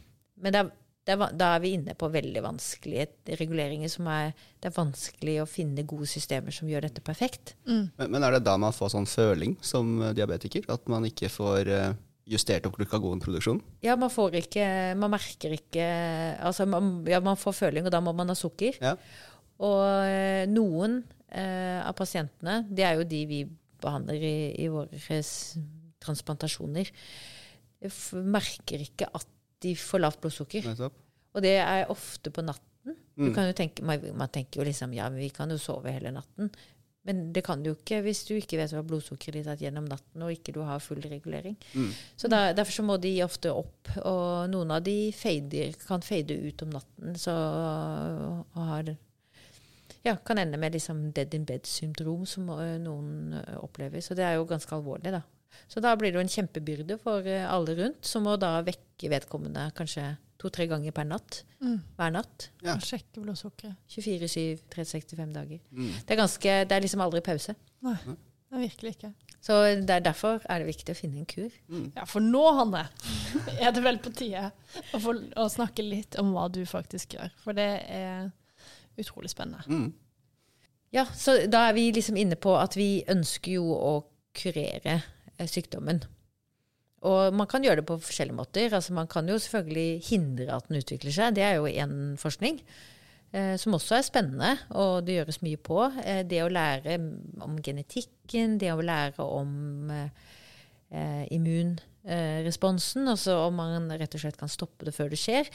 Men det er, det er, da er vi inne på veldig vanskelige reguleringer som er Det er vanskelig å finne gode systemer som gjør dette perfekt. Mm. Men, men er det da man får sånn føling som eh, diabetiker? At man ikke får eh, justert opp glukagonproduksjonen? Ja, man får ikke Man merker ikke Altså, man, ja, man får føling, og da må man ha sukker. Ja. Og eh, noen eh, av pasientene, det er jo de vi behandler i, i våre transplantasjoner, merker ikke at de får lavt blodsukker. Nettopp. Og det er ofte på natten. Du Mm. tenke, man, man tenker jo liksom ja, vi kan jo sove hele natten. Men det kan du jo ikke hvis du ikke vet hva blodsukkeret ditt er gjennom natten, og ikke du har full regulering. Mm. Så der, Derfor så må de ofte opp, og noen av de fader, kan fade ut om natten. Så har ja, kan ende med liksom dead in bed-syndrom, som noen opplever. Så det er jo ganske alvorlig, da. Så da blir det jo en kjempebyrde for alle rundt, som må da vekke vedkommende kanskje to-tre ganger per natt. Mm. Hver natt. Ja. Sjekke blodsukkeret. 24-7, 365 dager. Mm. Det er, ganske, det er liksom aldri pause. Nei, det er virkelig ikke. Så det er derfor er det viktig å finne en kur. Mm. Ja, for nå, Hanne, <laughs> er det vel på tide å, få, å snakke litt om hva du faktisk gjør. For det er utrolig spennende. Mm. Ja, så da er vi liksom inne på at vi ønsker jo å kurere eh, sykdommen. Og man kan gjøre det på forskjellige måter. Altså Man kan jo selvfølgelig hindre at den utvikler seg. Det er jo én forskning. Eh, som også er spennende, og det gjøres mye på. Eh, det å lære om genetikken, det å lære om eh, eh, immunresponsen, altså om man rett og slett kan stoppe det før det skjer,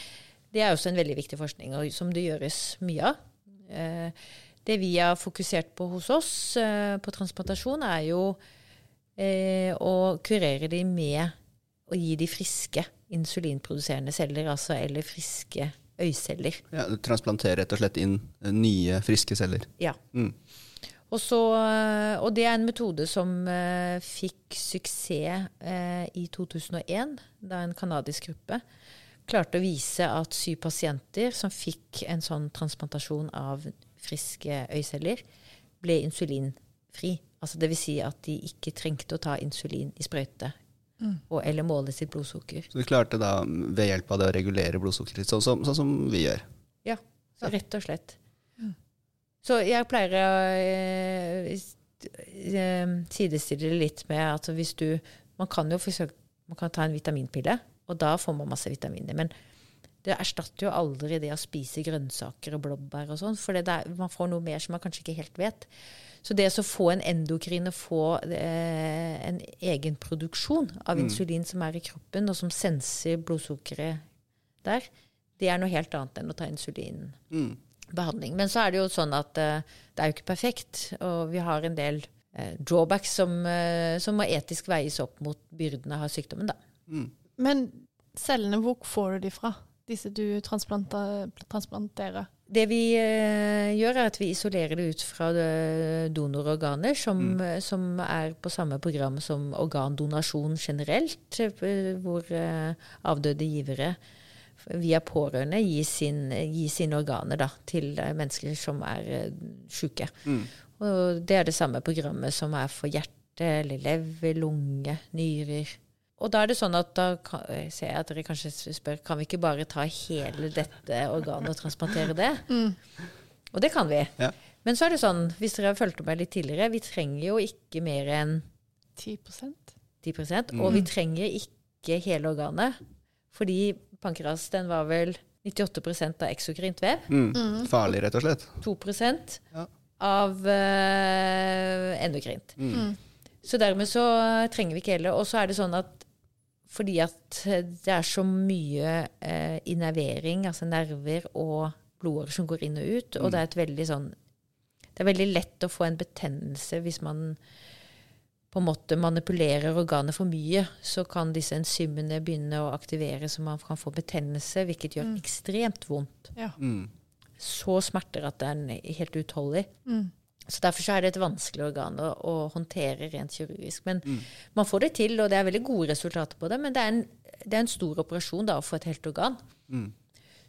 det er også en veldig viktig forskning, og som det gjøres mye av. Eh, det vi har fokusert på hos oss eh, på transplantasjon, er jo eh, og kurere de med å gi de friske insulinproduserende celler, altså eller friske øyceller. Ja, du transplanterer rett og slett inn eh, nye, friske celler. Ja. Mm. Og, så, eh, og det er en metode som eh, fikk suksess eh, i 2001, da en kanadisk gruppe klarte å vise at syv pasienter som fikk en sånn transplantasjon av friske øyceller, ble insulinfri. Altså det vil si at de ikke trengte å ta insulin i sprøyte og, eller måle sitt blodsukker. Så du klarte da mm, ved hjelp av det å regulere blodsukkeret litt, sånn som, sånn som vi gjør. Ja, rett og slett. Så jeg pleier å eh, eh, sidestille det litt med at hvis du Man kan jo forsøke Man kan ta en vitaminpille, og da får man masse vitaminer. Men det erstatter jo aldri det å spise grønnsaker og blåbær og sånn, for det man får noe mer som man kanskje ikke helt vet. Så det å få en endokrin og få eh, en egen produksjon av Mm. insulin som er i kroppen, og som senser blodsukkeret der, det er noe helt annet enn å ta insulinbehandling. Mm. Men så er det jo sånn at eh, det er jo ikke perfekt, og vi har en del eh, drawbacks som, eh, som må etisk veies opp mot byrdene av sykdommen, da. Mm. Men cellene, hvor får du de fra? Disse du transplanterer? Det vi eh, gjør, er at vi isolerer det ut fra eh, donororganer, som, mm. som er på samme program som organdonasjon generelt, eh, hvor eh, avdøde givere via pårørende gir, sin, gir sine organer da, til eh, mennesker som er eh, syke. Mm. Og det er det samme programmet som er for hjerte, lever, lunge, nyrer. Og da er det sånn at da kan, ser jeg at dere kanskje spør kan vi ikke bare ta hele dette organet og transplantere det. Og det kan vi. Ja. Men så er det sånn, hvis dere har fulgt med litt tidligere, vi trenger jo ikke mer enn 10% 10% og vi trenger ikke hele organet. Fordi pankras den var vel 98 av eksokrint vev. Mm. Farlig, rett og slett. 2 Ja. av uh, endokrint. Mm. Så dermed så trenger vi ikke hele. Og så er det sånn at fordi at det er så mye eh, innervering, altså nerver og blodårer som går inn og ut, og det er et veldig sånn Det er veldig lett å få en betennelse hvis man på en måte manipulerer organet for mye, så kan disse enzymene begynne å aktivere så man kan få betennelse, hvilket gjør ekstremt vondt. Ja. Mm. Så smerter at det er helt uutholdelig. Mm. Så Derfor så er det et vanskelig organ å, å håndtere rent kirurgisk. Men Mm. man får det til, og det er veldig gode resultater på det. Men det er en, det er en stor operasjon da, å få et helt organ. Mm.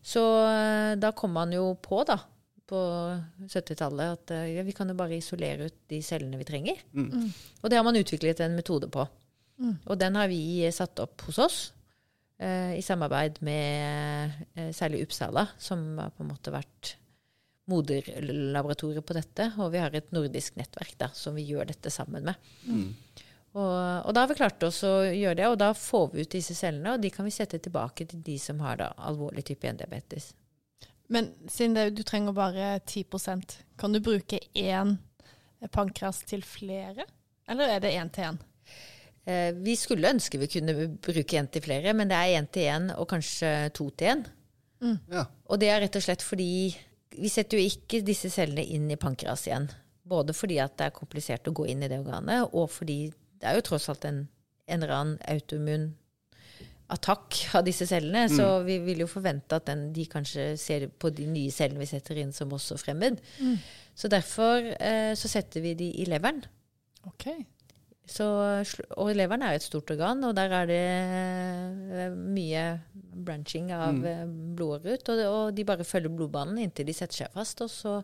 Så eh, da kom man jo på, da, på 70-tallet, at eh, ja, vi kan jo bare isolere ut de cellene vi trenger. Mm. Og det har man utviklet en metode på. Mm. Og den har vi satt opp hos oss. eh, I samarbeid med eh, særlig Uppsala, som har på en måte vært moderlaboratoriet på dette. Og vi har et nordisk nettverk da, som vi gjør dette sammen med. Mm. Og, og da har vi klart oss å gjøre det, og da får vi ut disse cellene, og de kan vi sette tilbake til de som har da alvorlig type 1-diabetes. Men siden det, du trenger bare 10% kan du bruke én pankras til flere? Eller er det én til én? Eh, vi skulle ønske vi kunne bruke én til flere, men det er én til én og kanskje to til én. Ja. Og det er rett og slett fordi vi setter jo ikke disse cellene inn i pankreas igjen. Både fordi at det er komplisert å gå inn i det organet, og fordi det er jo tross alt en, en eller annen autoimmun attakk av disse cellene. Så vi vil jo forvente at den, de kanskje ser på de nye cellene vi setter inn som også fremmed. Så derfor eh, så setter vi de i leveren. OK. Så, og leveren er jo et stort organ, og der er det eh, mye branching av mm. blodårer ut. Og, og de bare følger blodbanen inntil de setter seg fast, og så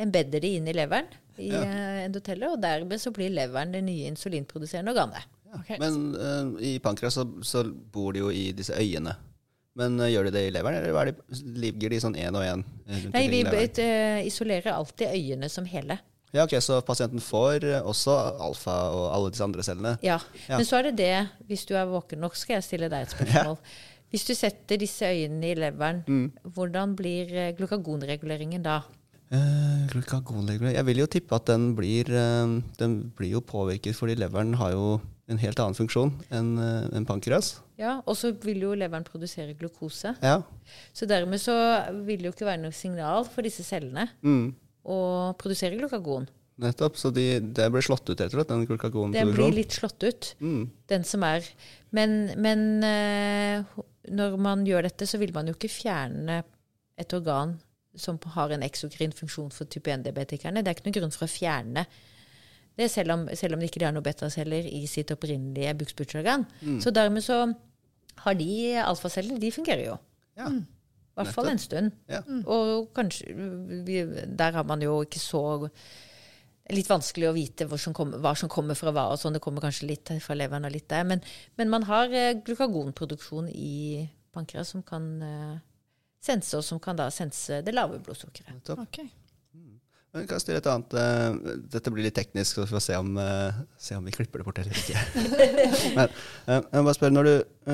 embedder de inn i leveren i Ja. eh, endotellet, og dermed så blir leveren det nye insulinproduserende organet. Okay. Men uh, i pankreas så, så bor de jo i disse øyene. Men uh, gjør de det i leveren, eller er de, ligger de sånn én og én? eh, Nei, vi eh, isolerer alltid øyene som hele. Ja, ok, Så pasienten får eh, også alfa og alle disse andre cellene? Ja. Ja. Men så er det det, hvis du er våken nok, skal jeg stille deg et spørsmål. Hvis du setter disse øynene i leveren, Mm. hvordan blir eh, glukagonreguleringen da? Eh, glukagonregulering Jeg vil jo tippe at den blir, den blir jo påvirket, fordi leveren har jo en helt annen funksjon enn en enn pankreas. Ja, Og så vil jo leveren produsere glukose. Ja. Så dermed så vil det jo ikke være noe signal for disse cellene Mm. Å produsere glukagon. Nettopp. Så de, det blir slått ut, rett og slett, den Den blir litt slått ut, Mm. den som er. Men, men eh, når man gjør dette, så vil man jo ikke fjerne et organ som har en eksokrin funksjon for type 1-diabetikerne. Det er ikke noen grunn for å fjerne det, selv om, selv om de ikke har noen betaceller i sitt opprinnelige bukspyttorgan. Så dermed så har de alfacellene, de fungerer jo. Ja. I hvert fall en stund. Ja. Og kanskje vi, Der har man jo ikke så Litt vanskelig å vite hvor som kom, hva som kommer fra hva. og sånn, Det kommer kanskje litt fra leveren og litt der. Men, men man har eh, glukagonproduksjon i pankeret som kan eh, sense, og som kan da sense det lave blodsukkeret. Nettopp. Ok. Men kan jeg stille et annet eh, Dette blir litt teknisk, så vi får se om, se om vi klipper det bort eller ikke. <laughs> Men jeg må bare spørre, når, du,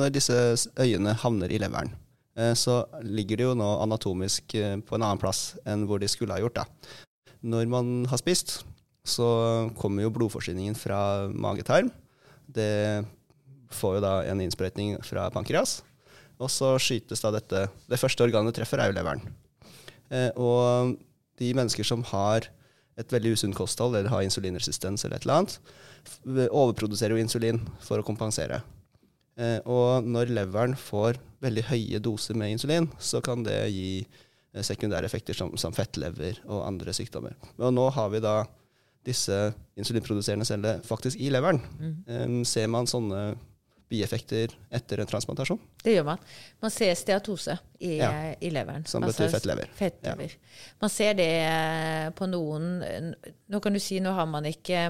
når disse øyene havner i leveren, så ligger de jo nå anatomisk eh, på en annen plass enn hvor de skulle ha gjort. da. Når man har spist, så kommer jo blodforsyningen fra magetarm. Det får jo da en innsprøytning fra pankreas. Og så skytes da dette Det første organet treffer, er jo leveren. Eh, og de mennesker som har et veldig usunt kosthold eller har insulinresistens eller et eller annet, overproduserer jo insulin for å kompensere. Eh, og når leveren får veldig høye doser med insulin, så kan det gi eh, sekundære effekter som, som fettlever og andre sykdommer. Og nå har vi da disse insulinproduserende cellene faktisk i leveren. Eh, ser man sånne bieffekter etter en transplantasjon? Det gjør man. Man ser steatose i, Ja. i leveren. Som betyr fettlever. fettlever. Man ser det eh, på noen Nå kan du si nå har man ikke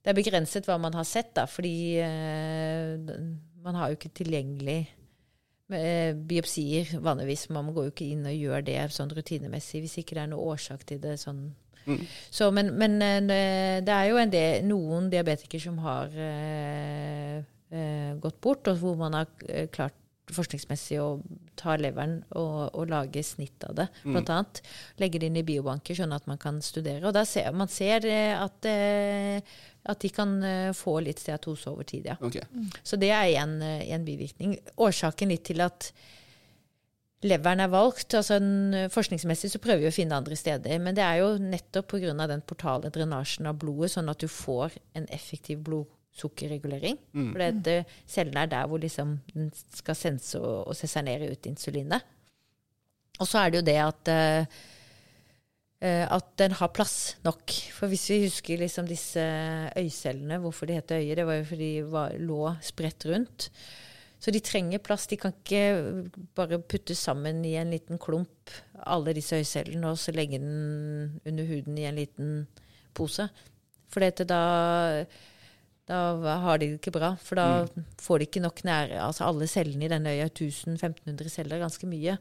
Det er begrenset hva man har sett, da, fordi eh, man har jo ikke tilgjengelig eh, biopsier vanligvis. Man går jo ikke inn og gjør det sånn rutinemessig hvis ikke det er noe årsak til det. sånn. Mm. Så, men, men eh, det er jo en del, noen diabetikere som har eh, eh, gått bort, og hvor man har eh, klart forskningsmessig å ta leveren og, og lage snitt av det, blant annet. Legge det inn i biobanker, sånn at man kan studere. Og da ser man ser eh, at, eh, at de kan eh, få litt steatose over tid, ja. Ok. Så det er en, en bivirkning. Årsaken litt til at leveren er valgt altså en, Forskningsmessig så prøver vi å finne andre steder, men det er jo nettopp pga. den portale drenasjen av blodet, sånn at du får en effektiv blodsukkerregulering. For det, cellen cellene er der hvor liksom den skal sense og, og sesernere ut insulinet. Og så er det jo det at eh, eh, at den har plass nok. For hvis vi husker liksom disse øyecellene, hvorfor de heter øyer, det var jo fordi de var, lå spredt rundt. Så de trenger plass. De kan ikke bare putte sammen i en liten klump alle disse øyecellene og så legge den under huden i en liten pose. For da da har de det ikke bra, for da får de ikke nok nære Altså alle cellene i denne øya, 1000-1500 celler, ganske mye.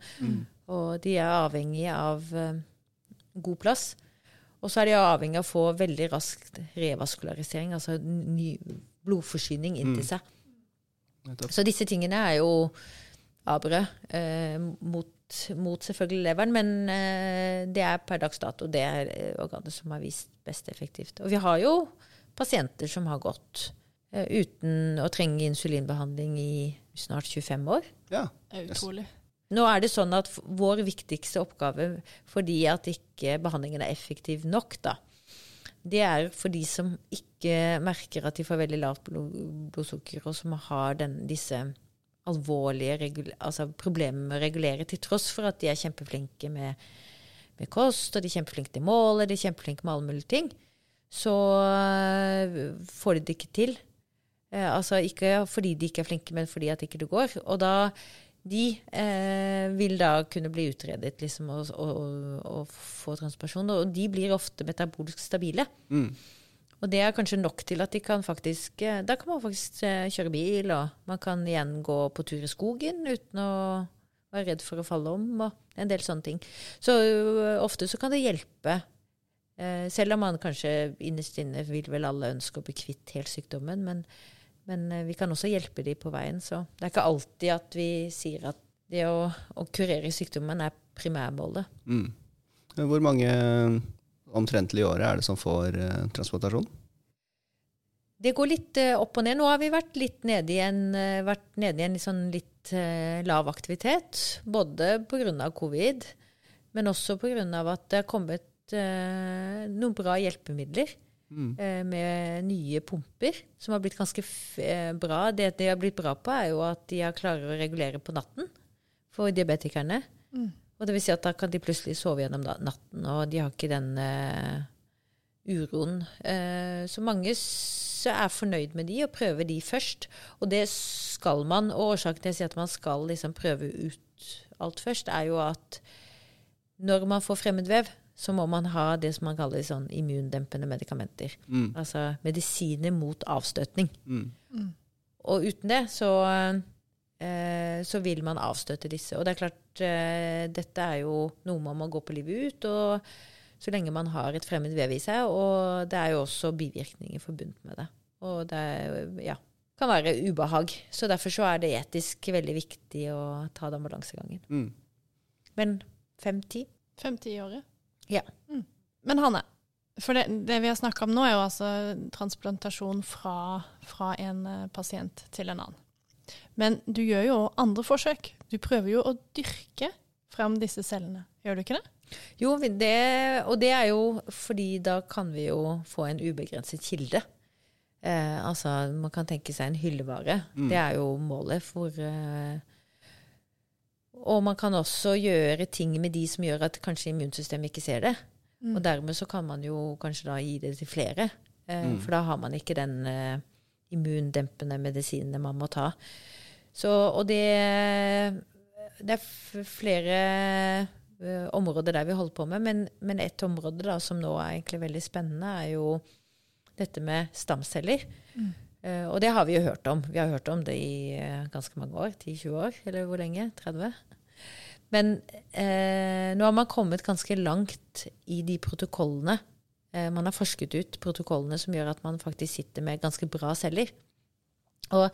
Og de er avhengige av uh, god plass. Og så er de avhengig av å få veldig raskt revaskularisering, altså ny blodforsyning inn til seg. Nettopp. Så disse tingene er jo avbrød eh, mot, mot selvfølgelig leveren, men eh, det er per dags dato det er eh, organet som har vist best effektivt. Og vi har jo pasienter som har gått eh, uten å trenge insulinbehandling i snart 25 år. Ja. Det er utrolig. Nå er det sånn at vår viktigste oppgave fordi at ikke behandlingen er effektiv nok, da, det er for de som ikke merker at de får veldig lavt blodsukker, og som har den, disse alvorlige altså problemer med å regulere, til tross for at de er kjempeflinke med, med kost, og de er kjempeflinke til mål, og de er kjempeflinke med alle mulige ting, så øh, får de det ikke til. Eh, altså ikke fordi de ikke er flinke, men fordi at ikke det går. Og da de eh, vil da kunne bli utredet liksom, og, og, og, få transpasjon. Og de blir ofte metabolisk stabile. Mm. Og det er kanskje nok til at de kan faktisk eh, Da kan man faktisk eh, kjøre bil, og man kan igjen gå på tur i skogen uten å være redd for å falle om, og en del sånne ting. Så ø, ofte så kan det hjelpe. Eh, selv om man kanskje innerst inne vil vel alle ønske å bli kvitt helt sykdommen, men, men eh, vi kan også hjelpe de på veien. Så det er ikke alltid at vi sier at det å, å kurere sykdommen er primærmålet. Mm. Hvor mange eh, omtrentlig i året er det som får eh, transplantasjon? Det går litt eh, opp og ned. Nå har vi vært litt nede i en, vært nede i en sånn litt eh, lav aktivitet. Både pga. covid, men også pga. at det har kommet noen bra hjelpemidler. Mm. eh, med nye pumper, som har blitt ganske f eh, bra. Det de har blitt bra på, er jo at de har klarer å regulere på natten for diabetikerne. Og det vil si at da kan de plutselig sove gjennom natten, og de har ikke den uh, uroen. Uh, så mange s- er fornøyd med de og prøver de først. Og det skal man. Og årsaken til å si at man skal liksom prøve ut alt først, er jo at når man får fremmedvev, så må man ha det som man kaller sånn immundempende medikamenter. Mm. Altså medisiner mot avstøtning. Mm. Og uten det så, eh, så vil man avstøte disse. Og det er klart, eh, dette er jo noe man må gå på livet ut, og så lenge man har et fremmed vev i seg. Og det er jo også bivirkninger forbundet med det. Og det er, ja, kan være ubehag. Så derfor så er det etisk veldig viktig å ta den balansegangen. Mm. Men fem-ti? Fem-ti i året. Ja. Men Hanne, for det, det vi har snakka om nå, er jo altså transplantasjon fra, fra en eh, pasient til en annen. Men du gjør jo andre forsøk. Du prøver jo å dyrke frem disse cellene. Gjør du ikke det? Jo, det, og det er jo fordi da kan vi jo få en ubegrenset kilde. Eh, altså, man kan tenke seg en hyllevare. Det er jo målet for eh, Og man kan også gjøre ting med de som gjør at kanskje immunsystemet ikke ser det. Og dermed så kan man jo kanskje da gi det til flere. Eh, For da har man ikke den eh, immundempende medisinen man må ta. Så, og det, det er flere eh, områder der vi holder på med, men, men et område da som nå er egentlig veldig spennende, er jo dette med stamceller. Eh, og det har vi jo hørt om. Vi har hørt om det i eh, ganske mange år. 10-20 år, eller hvor lenge? 30? Men eh, nå har man kommet ganske langt i de protokollene. Eh, man har forsket ut protokollene som gjør at man faktisk sitter med ganske bra celler. Og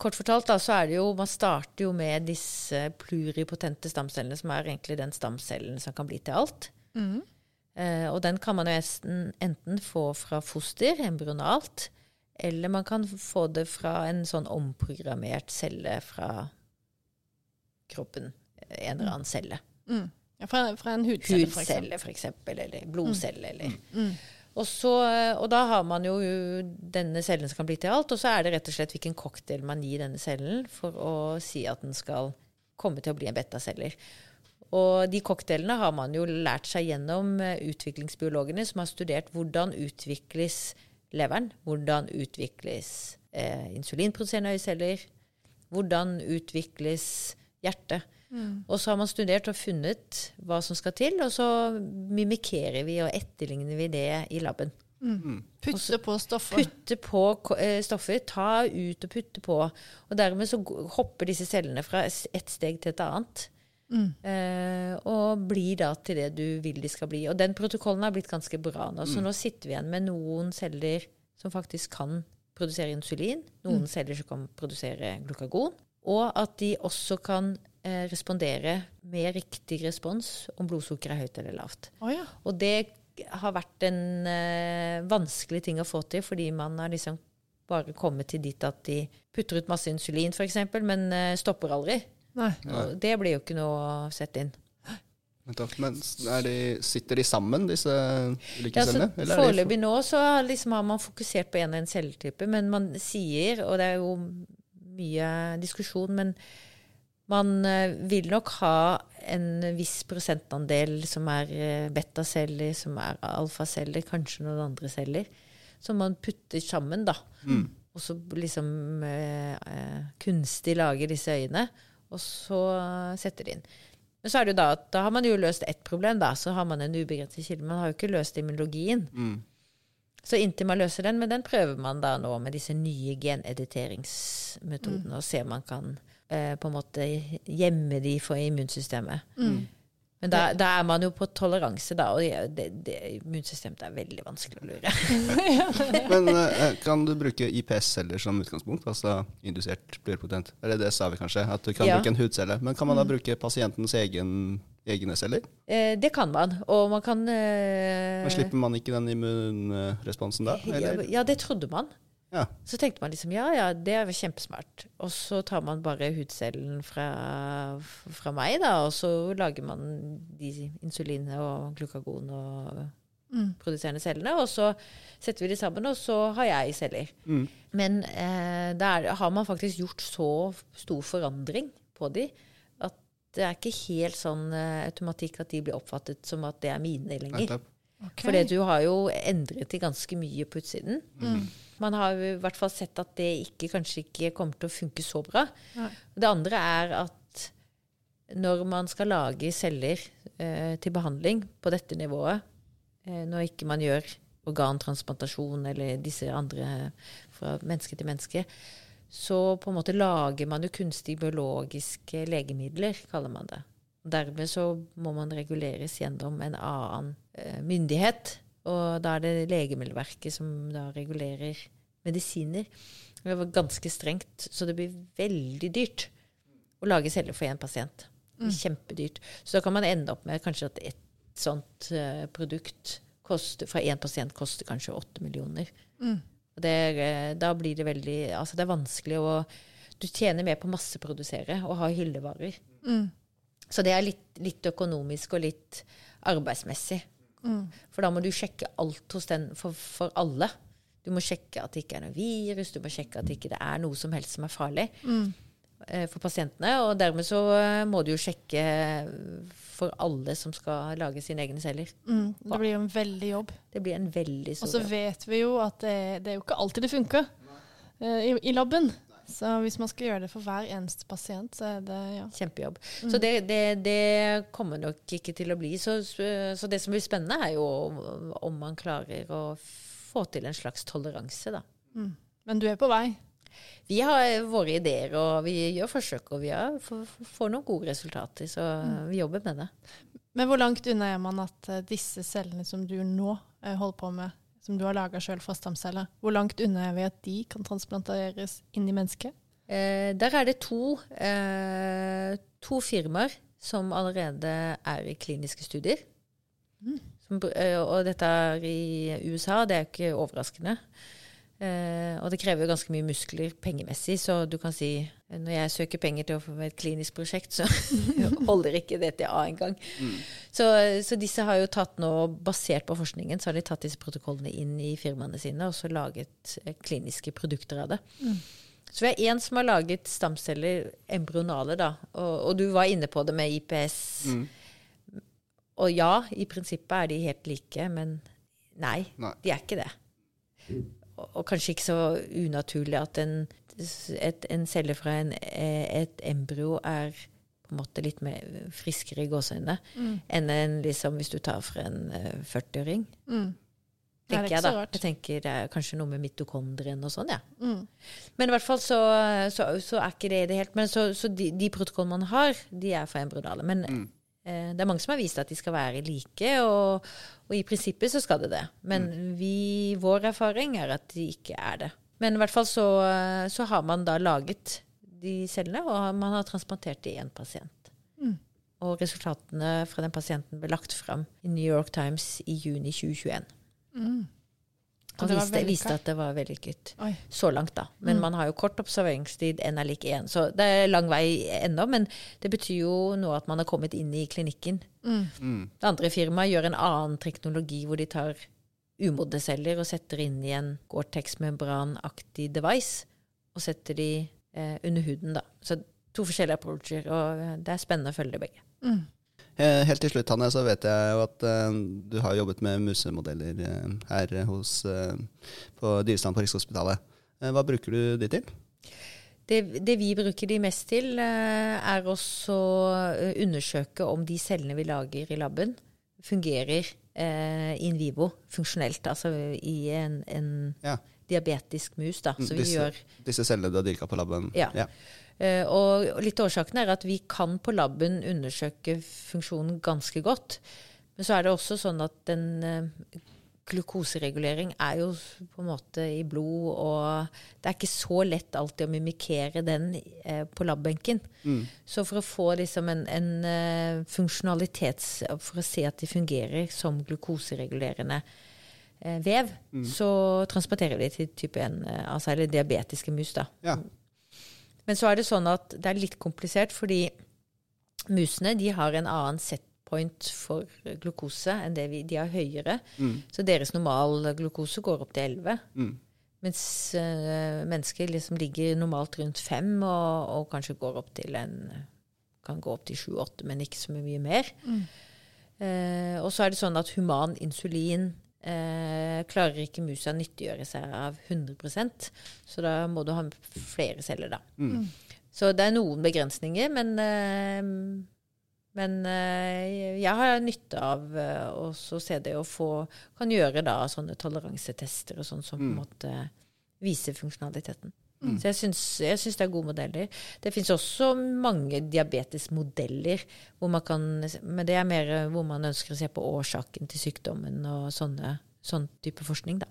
kort fortalt da, så er det jo Man starter jo med disse pluripotente stamcellene, som er egentlig den stamcellen som kan bli til alt. Mm. Eh, og den kan man jo enten, enten få fra foster, embryonalt, eller man kan få det fra en sånn omprogrammert celle fra kroppen. En eller annen celle. Mm. Ja, fra, fra en hudcelle, for eksempel. Hudcelle, for eksempel, eller blodcelle, eller Mm. og, så, og da har man jo denne cellen som kan bli til alt, og så er det rett og slett hvilken cocktail man gir denne cellen for å si at den skal komme til å bli en betaceller. Og de cocktailene har man jo lært seg gjennom eh, utviklingsbiologene som har studert hvordan utvikles leveren, hvordan utvikles eh, insulinproduserende øyeceller, hvordan utvikles hjertet. Mm. Og så har man studert og funnet hva som skal til, og så mimikerer vi og etterligner vi det i laben. Mm. Putte på stoffer. Putte på eh, stoffer, ta ut og putte på. Og dermed så hopper disse cellene fra et steg til et annet. Mm. Eh, og blir da til det du vil de skal bli. Og den protokollen har blitt ganske bra nå. Så nå sitter vi igjen med noen celler som faktisk kan produsere insulin, noen celler som kan produsere glukagon, og at de også kan eh, respondere med riktig respons om blodsukkeret er høyt eller lavt. Oh, ja. Og det har vært en eh, vanskelig ting å få til, fordi man har liksom bare kommet til dit at de putter ut masse insulin, f.eks., men eh, stopper aldri. Nei. Nei. det blir jo ikke noe å sette inn. Men er de, sitter de sammen, disse ulike Ja, så cellene? Foreløpig nå så liksom har man fokusert på en og én celletype, men man sier, og det er jo mye diskusjon, men man eh, vil nok ha en viss prosentandel som er eh, betaceller, som er alfaceller, kanskje noen andre celler, som man putter sammen, da. Mm. Og så liksom eh, eh, kunstig lager disse øyene, og så setter de inn. Men så er det jo da at da har man jo løst ett problem, da. Så har man en ubegrenset kilde. Man har jo ikke løst immunologien. Mm. Så inntil man løser den, men den prøver man da nå med disse nye genediteringsmetodene, og ser om man kan eh, på en måte gjemme de for immunsystemet. Mm. Men da, da er man jo på toleranse, da, og det, det, immunsystemet er veldig vanskelig å lure. <laughs> Men eh, kan du bruke IPS-celler som utgangspunkt? Altså indusert pluripotent? Eller det sa vi kanskje, at du kan Ja. bruke en hudcelle. Men kan man da bruke pasientens egen, egne celler? Eh, det kan man, og man kan eh, Men slipper man ikke den immunresponsen da? Eller? ja, det trodde man. Ja. Så tenkte man liksom ja, ja, det er kjempesmart. Og så tar man bare hudcellen fra, fra meg, da, og så lager man de insulinene og glukagon og Mm. produserende cellene, og så setter vi de sammen, og så har jeg celler. Mm. Men eh, der har man faktisk gjort så stor forandring på de at det er ikke helt sånn eh, automatikk at de blir oppfattet som at det er mine lenger. Okay. For du har jo endret de ganske mye på utsiden. Mm. Man har i hvert fall sett at det ikke, kanskje ikke kommer til å funke så bra. Nei. Det andre er at når man skal lage celler eh, til behandling på dette nivået, eh, når ikke man gjør organtransplantasjon eller disse andre fra menneske til menneske, så på en måte lager man jo kunstige biologiske legemidler, kaller man det. Dermed så må man reguleres gjennom en annen eh, myndighet. Og da er det Legemiddelverket som da regulerer medisiner. Det var ganske strengt, så det blir veldig dyrt å lage celler for én pasient. Blir Kjempedyrt. Så da kan man ende opp med kanskje at et sånt uh, produkt koster, fra én pasient koster kanskje åtte millioner. Mm. Det eh, da blir det veldig Altså det er vanskelig å Du tjener mer på masseprodusere og ha hyllevarer. Mm. Så det er litt, litt økonomisk og litt arbeidsmessig. Mm. For da må du sjekke alt hos den for, for alle. Du må sjekke at det ikke er noe virus, du må sjekke at det ikke er noe som helst som er farlig Mm. eh, for pasientene. Og dermed så eh, må du jo sjekke for alle som skal lage sine egne celler. Mm. Det blir jo en veldig jobb. Det blir en veldig stor jobb. Og så vet vi jo at det, det er jo ikke alltid det funker eh, i, i laben. Så hvis man skal gjøre det for hver eneste pasient, så er det ja. Kjempejobb. Mm. Så det, det, det kommer nok ikke til å bli. Så, så det som blir spennende, er jo om man klarer å få til en slags toleranse, da. Mm. Men du er på vei. Vi har våre ideer, og vi gjør forsøk, og vi har, får, noen gode resultater. Så vi jobber med det. Men hvor langt unna er man at eh, disse cellene som du nå eh, holder på med, som du har laga sjøl fra stamceller, hvor langt unna er vi at de kan transplanteres inn i mennesket? Eh, der er det to, eh, to firmaer som allerede er i kliniske studier. Som, eh, og dette er i USA, det er jo ikke overraskende. Eh, og det krever jo ganske mye muskler pengemessig, så du kan si når jeg søker penger til å få et klinisk prosjekt, så <laughs> <laughs> holder ikke DTA engang. Så, så disse har jo tatt nå, basert på forskningen, så har de tatt disse protokollene inn i firmaene sine og så laget eh, kliniske produkter av det. Så vi har én som har laget stamceller embryonale, da. Og, og du var inne på det med IPS. Og ja, i prinsippet er de helt like, men nei, Nei. de er ikke det. Og, og kanskje ikke så unaturlig at en, et, en celle fra en, eh, et embryo er på en måte litt mer friskere i gåseøynene enn en, liksom, hvis du tar fra en eh, 40-åring. Mm. Nei, det er Tenker ikke jeg da. så rart. Jeg tenker det er kanskje noe med mitokondrien og sånn, ja. Mm. Men i hvert fall så, så, så er ikke det i det helt Men så, så de, de protokollene man har, de er fra embryonale. Men eh, det er mange som har vist at de skal være like, og, og i prinsippet så skal det det. Men vi, vår erfaring er at de ikke er det. Men i hvert fall så, så har man da laget de cellene, og man har transplantert det i én pasient. Og resultatene fra den pasienten ble lagt fram i New York Times i juni 2021. Og Og det viste, viste at det var vellykket. Så langt, da. Men man har jo kort observeringstid, n er lik 1. Så det er lang vei ennå, men det betyr jo nå at man har kommet inn i klinikken. Det andre firmaet gjør en annen teknologi hvor de tar umodne celler og setter inn i en Gore-Tex-membranaktig device, og setter de eh, under huden, da. Så to forskjellige approacher, og eh, det er spennende å følge de begge. Mm. Helt til slutt, Hanne, så vet jeg jo at eh, du har jobbet med musemodeller eh, her hos, eh, på Dyrestand på Rikshospitalet. Eh, hva bruker du de til? Det, det vi bruker de mest til, eh, er også å eh, undersøke om de cellene vi lager i laben, fungerer eh, in vivo, funksjonelt. Altså i en, en Ja. diabetisk mus, da. Så vi disse, gjør disse cellene du har dyrka på laben? Ja. Eh, og og litt av årsaken er at vi kan på laben undersøke funksjonen ganske godt. Men så er det også sånn at den eh, glukoseregulering er jo på en måte i blod, og det er ikke så lett alltid å mimikere den eh, på labbenken. Så for å få liksom en, en uh, funksjonalitets For å se at de fungerer som glukoseregulerende eh, vev, så transporterer vi til type 1, eh, altså eller diabetiske mus, da. Ja. Men så er det sånn at det er litt komplisert, fordi musene de har en annen setpoint for glukose enn det vi De har høyere. Så deres normal glukose går opp til 11. Mm. Mens eh, mennesker liksom ligger normalt rundt 5, og, og kanskje går opp til en Kan gå opp til 7-8, men ikke så mye mer. Eh, og så er det sånn at human insulin eh, klarer ikke musa nyttiggjøre seg av 100% så da må du ha flere celler, da. Så det er noen begrensninger, men, eh, men eh, jeg har nytte av eh, også å se det og få Kan gjøre da sånne toleransetester og sånn som på en måte viser funksjonaliteten. Så jeg syns, jeg syns det er gode modeller. Det fins også mange diabetesmodeller, hvor man kan, men det er mer hvor man ønsker å se på årsaken til sykdommen og sånne, sånn type forskning, da.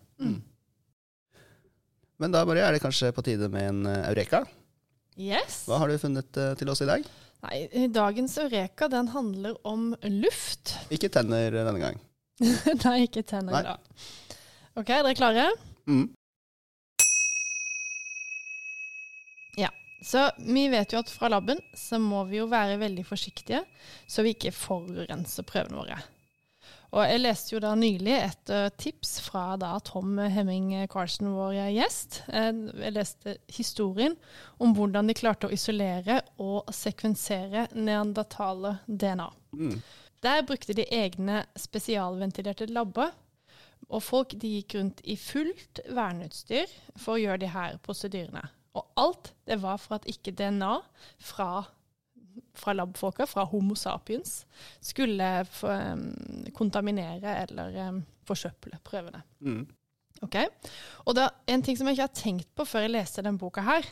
Men da bare er det kanskje på tide med en eh, eureka. Yes. Hva har du funnet eh, til oss i dag? Nei, dagens Eureka den handler om luft. <laughs> Ikke tenner denne gang. Nei, ikke tenner Nei. da. OK, dere er klare? Mm. Ja. Så vi vet jo at fra laben så må vi jo være veldig forsiktige, så vi ikke forurenser prøvene våre. Og jeg leste jo da nylig et uh, tips fra da Tom Hemming Carlsen, vår gjest. Eh, Jeg leste historien om hvordan de klarte å isolere og sekvensere neandertale DNA. Mm. Der brukte de egne spesialventilerte labber. Og folk de gikk rundt i fullt verneutstyr for å gjøre de her prosedyrene. Og alt det var for at ikke DNA fra, fra labfolka, fra Homo sapiens, skulle em, kontaminere eller em, forsøple prøvene. Mm. Ok? Og da, en ting som jeg ikke har tenkt på før jeg leste denne boka her,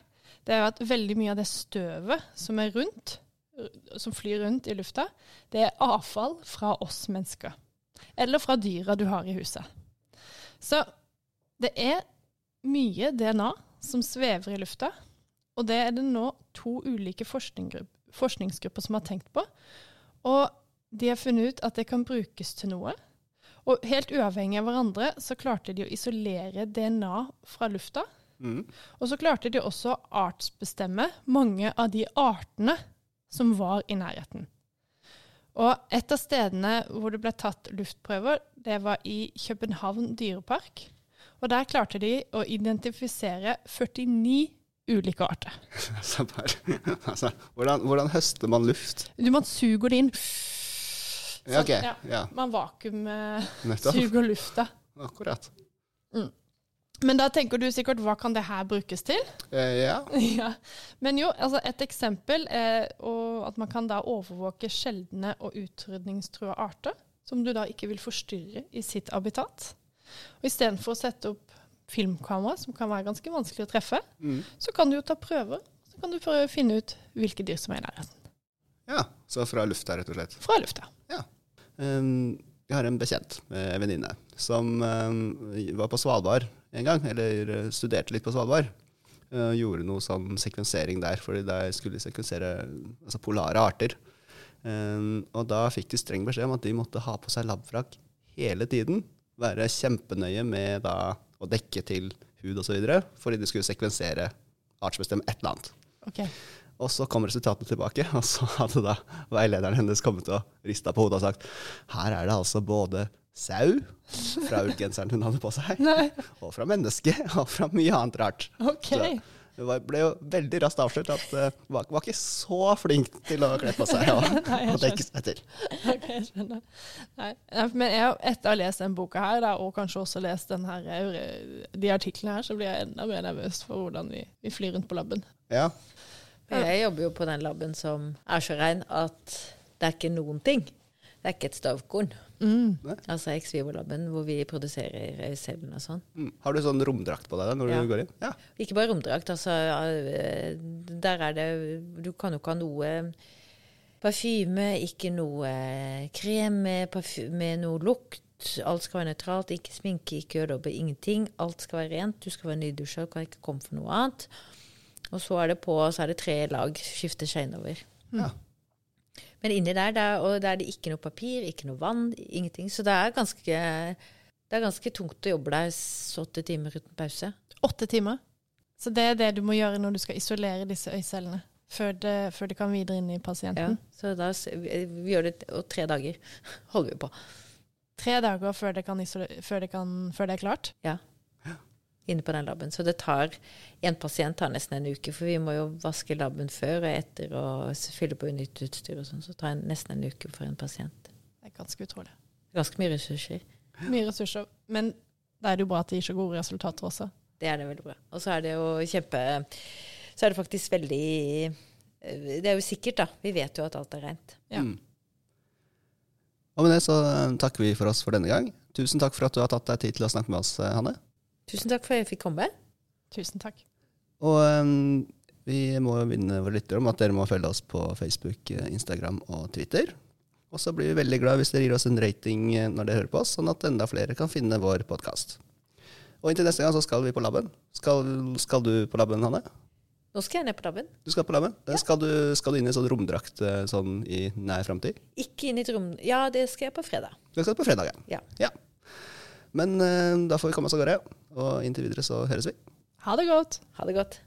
det er at veldig mye av det støvet som er rundt, som flyr rundt i lufta, det er avfall fra oss mennesker. Eller fra dyra du har i huset. Så det er mye DNA som svever i lufta, og det er det nå to ulike forskningsgrupper som har tenkt på. Og de har funnet ut at det kan brukes til noe. Og helt uavhengig av hverandre så klarte de å isolere DNA fra lufta. Mm. Og så klarte de også å artsbestemme mange av de artene som var i nærheten. Og et av stedene hvor det ble tatt luftprøver, det var i København dyrepark. Og der klarte de å identifisere 49 ulike arter. <laughs> Altså, hvordan, hvordan høster man luft? Du, man suger det inn. Ja, okay, ja. Ja, Man vakuumsuger nettopp. lufta. Akkurat. Men da tenker du sikkert hva kan det her brukes til? Eh, ja. <laughs> Ja. Men jo, altså et eksempel er å- at man kan da overvåke sjeldne og utrydningstrua arter, som du da ikke vil forstyrre i sitt habitat. Og istedenfor å sette opp filmkamera, som kan være ganske vanskelig å treffe, Mm. så kan du jo ta prøver. Så kan du prøve å finne ut hvilke dyr som er i nærheten. ja. Så fra lufta, rett og slett. Fra lufta. Um, jeg har en bekjent, eh, en venninne, som um, var på Svalbard en gang, eller eh, studerte litt på Svalbard. Uh, gjorde noe sånn sekvensering der, fordi de skulle sekvensere altså polare arter. Um, og da fikk de streng beskjed om at de måtte ha på seg labfrakk hele tiden. Være kjempenøye med da, å dekke til hud osv., fordi de skulle sekvensere artsbestemme et eller annet. Okay. Og så kom resultatene tilbake, <laughs> og så hadde da veilederen hennes kommet og rista på hodet og sagt her er det altså både sau fra <laughs> ullgenseren hun hadde på seg, Nei, og fra menneske, og fra mye annet rart. OK. Så det ble jo veldig raskt avslørt at uh, var, var ikke så flink til å kle på seg og, <laughs> Nei, og dekke seg til. Ok, jeg skjønner. Nei, men jeg, etter å ha lest denne boka her, da, og kanskje også lest den her, eh, de artiklene her, så blir jeg enda mer nervøs for hvordan vi, vi flyr rundt på labben. Ja. Jeg jobber jo på den laben som er så rein at det er ikke noen ting. Det er ikke et stavkorn. Mm. Altså Ex-Vivo-laben hvor vi produserer øyecellen og sånn. Mm. Har du sånn romdrakt på deg da, når Ja. du går inn? Ja. Ikke bare romdrakt. Altså, eh, der er det Du kan jo ikke ha noe parfyme, ikke noe krem med, parfyme, med noe lukt. Alt skal være nøytralt. Ikke sminke, ikke øredobber, ingenting. Alt skal være rent. Du skal være nydusja, kan ikke komme for noe annet. Og så er det på, så er det tre lag. Skifter seg innover. Ja. Men inni der, der, og der er det ikke noe papir, ikke noe vann, ingenting. Så det er ganske, det er ganske tungt å jobbe der åtte timer uten pause. Åtte timer. Så det er det du må gjøre når du skal isolere disse øycellene? Før det, før det kan videre inn i pasienten? Ja, så da, vi, gjør det, og tre dager <laughs> holder vi på. Tre dager før det, kan før, det kan, før det er klart. Inne på den laben. Så det tar En pasient tar nesten en uke, for vi må jo vaske laben før og etter og fylle på nytt utstyr og sånn. Så det tar nesten en uke for en pasient. Det er ganske utrolig. Ganske mye ressurser. Mye ressurser. Men da er det jo bra at det gir så gode resultater også. Det er det veldig bra. Og så er det jo kjempe Så er det faktisk veldig eh, Det er jo sikkert, da. Vi vet jo at alt er rent. Ja. Mm. Og med det så eh, takker vi for oss for denne gang. Tusen takk for at du har tatt deg tid til å snakke med oss, eh, Hanne. Tusen takk for at jeg fikk komme. Tusen takk. Og um, vi må minne våre lyttere om at dere må følge oss på Facebook, eh, Instagram og Twitter. Og så blir vi veldig glad hvis dere gir oss en rating eh, når dere hører på oss, sånn at enda flere kan finne vår podkast. Og inntil neste gang så skal vi på laben. Skal, skal du på laben, Hanne? Nå skal jeg ned på laben. Du skal på laben? Ja. Skal, du, skal du inn i sånn romdrakt eh, sånn i nær framtid? Ikke inn i et rom Ja, det skal jeg på fredag. Du skal på fredag, Ja. ja. Men uh, da får vi komme oss av gårde. Og inntil videre så høres vi. Ha det godt. Ha det godt.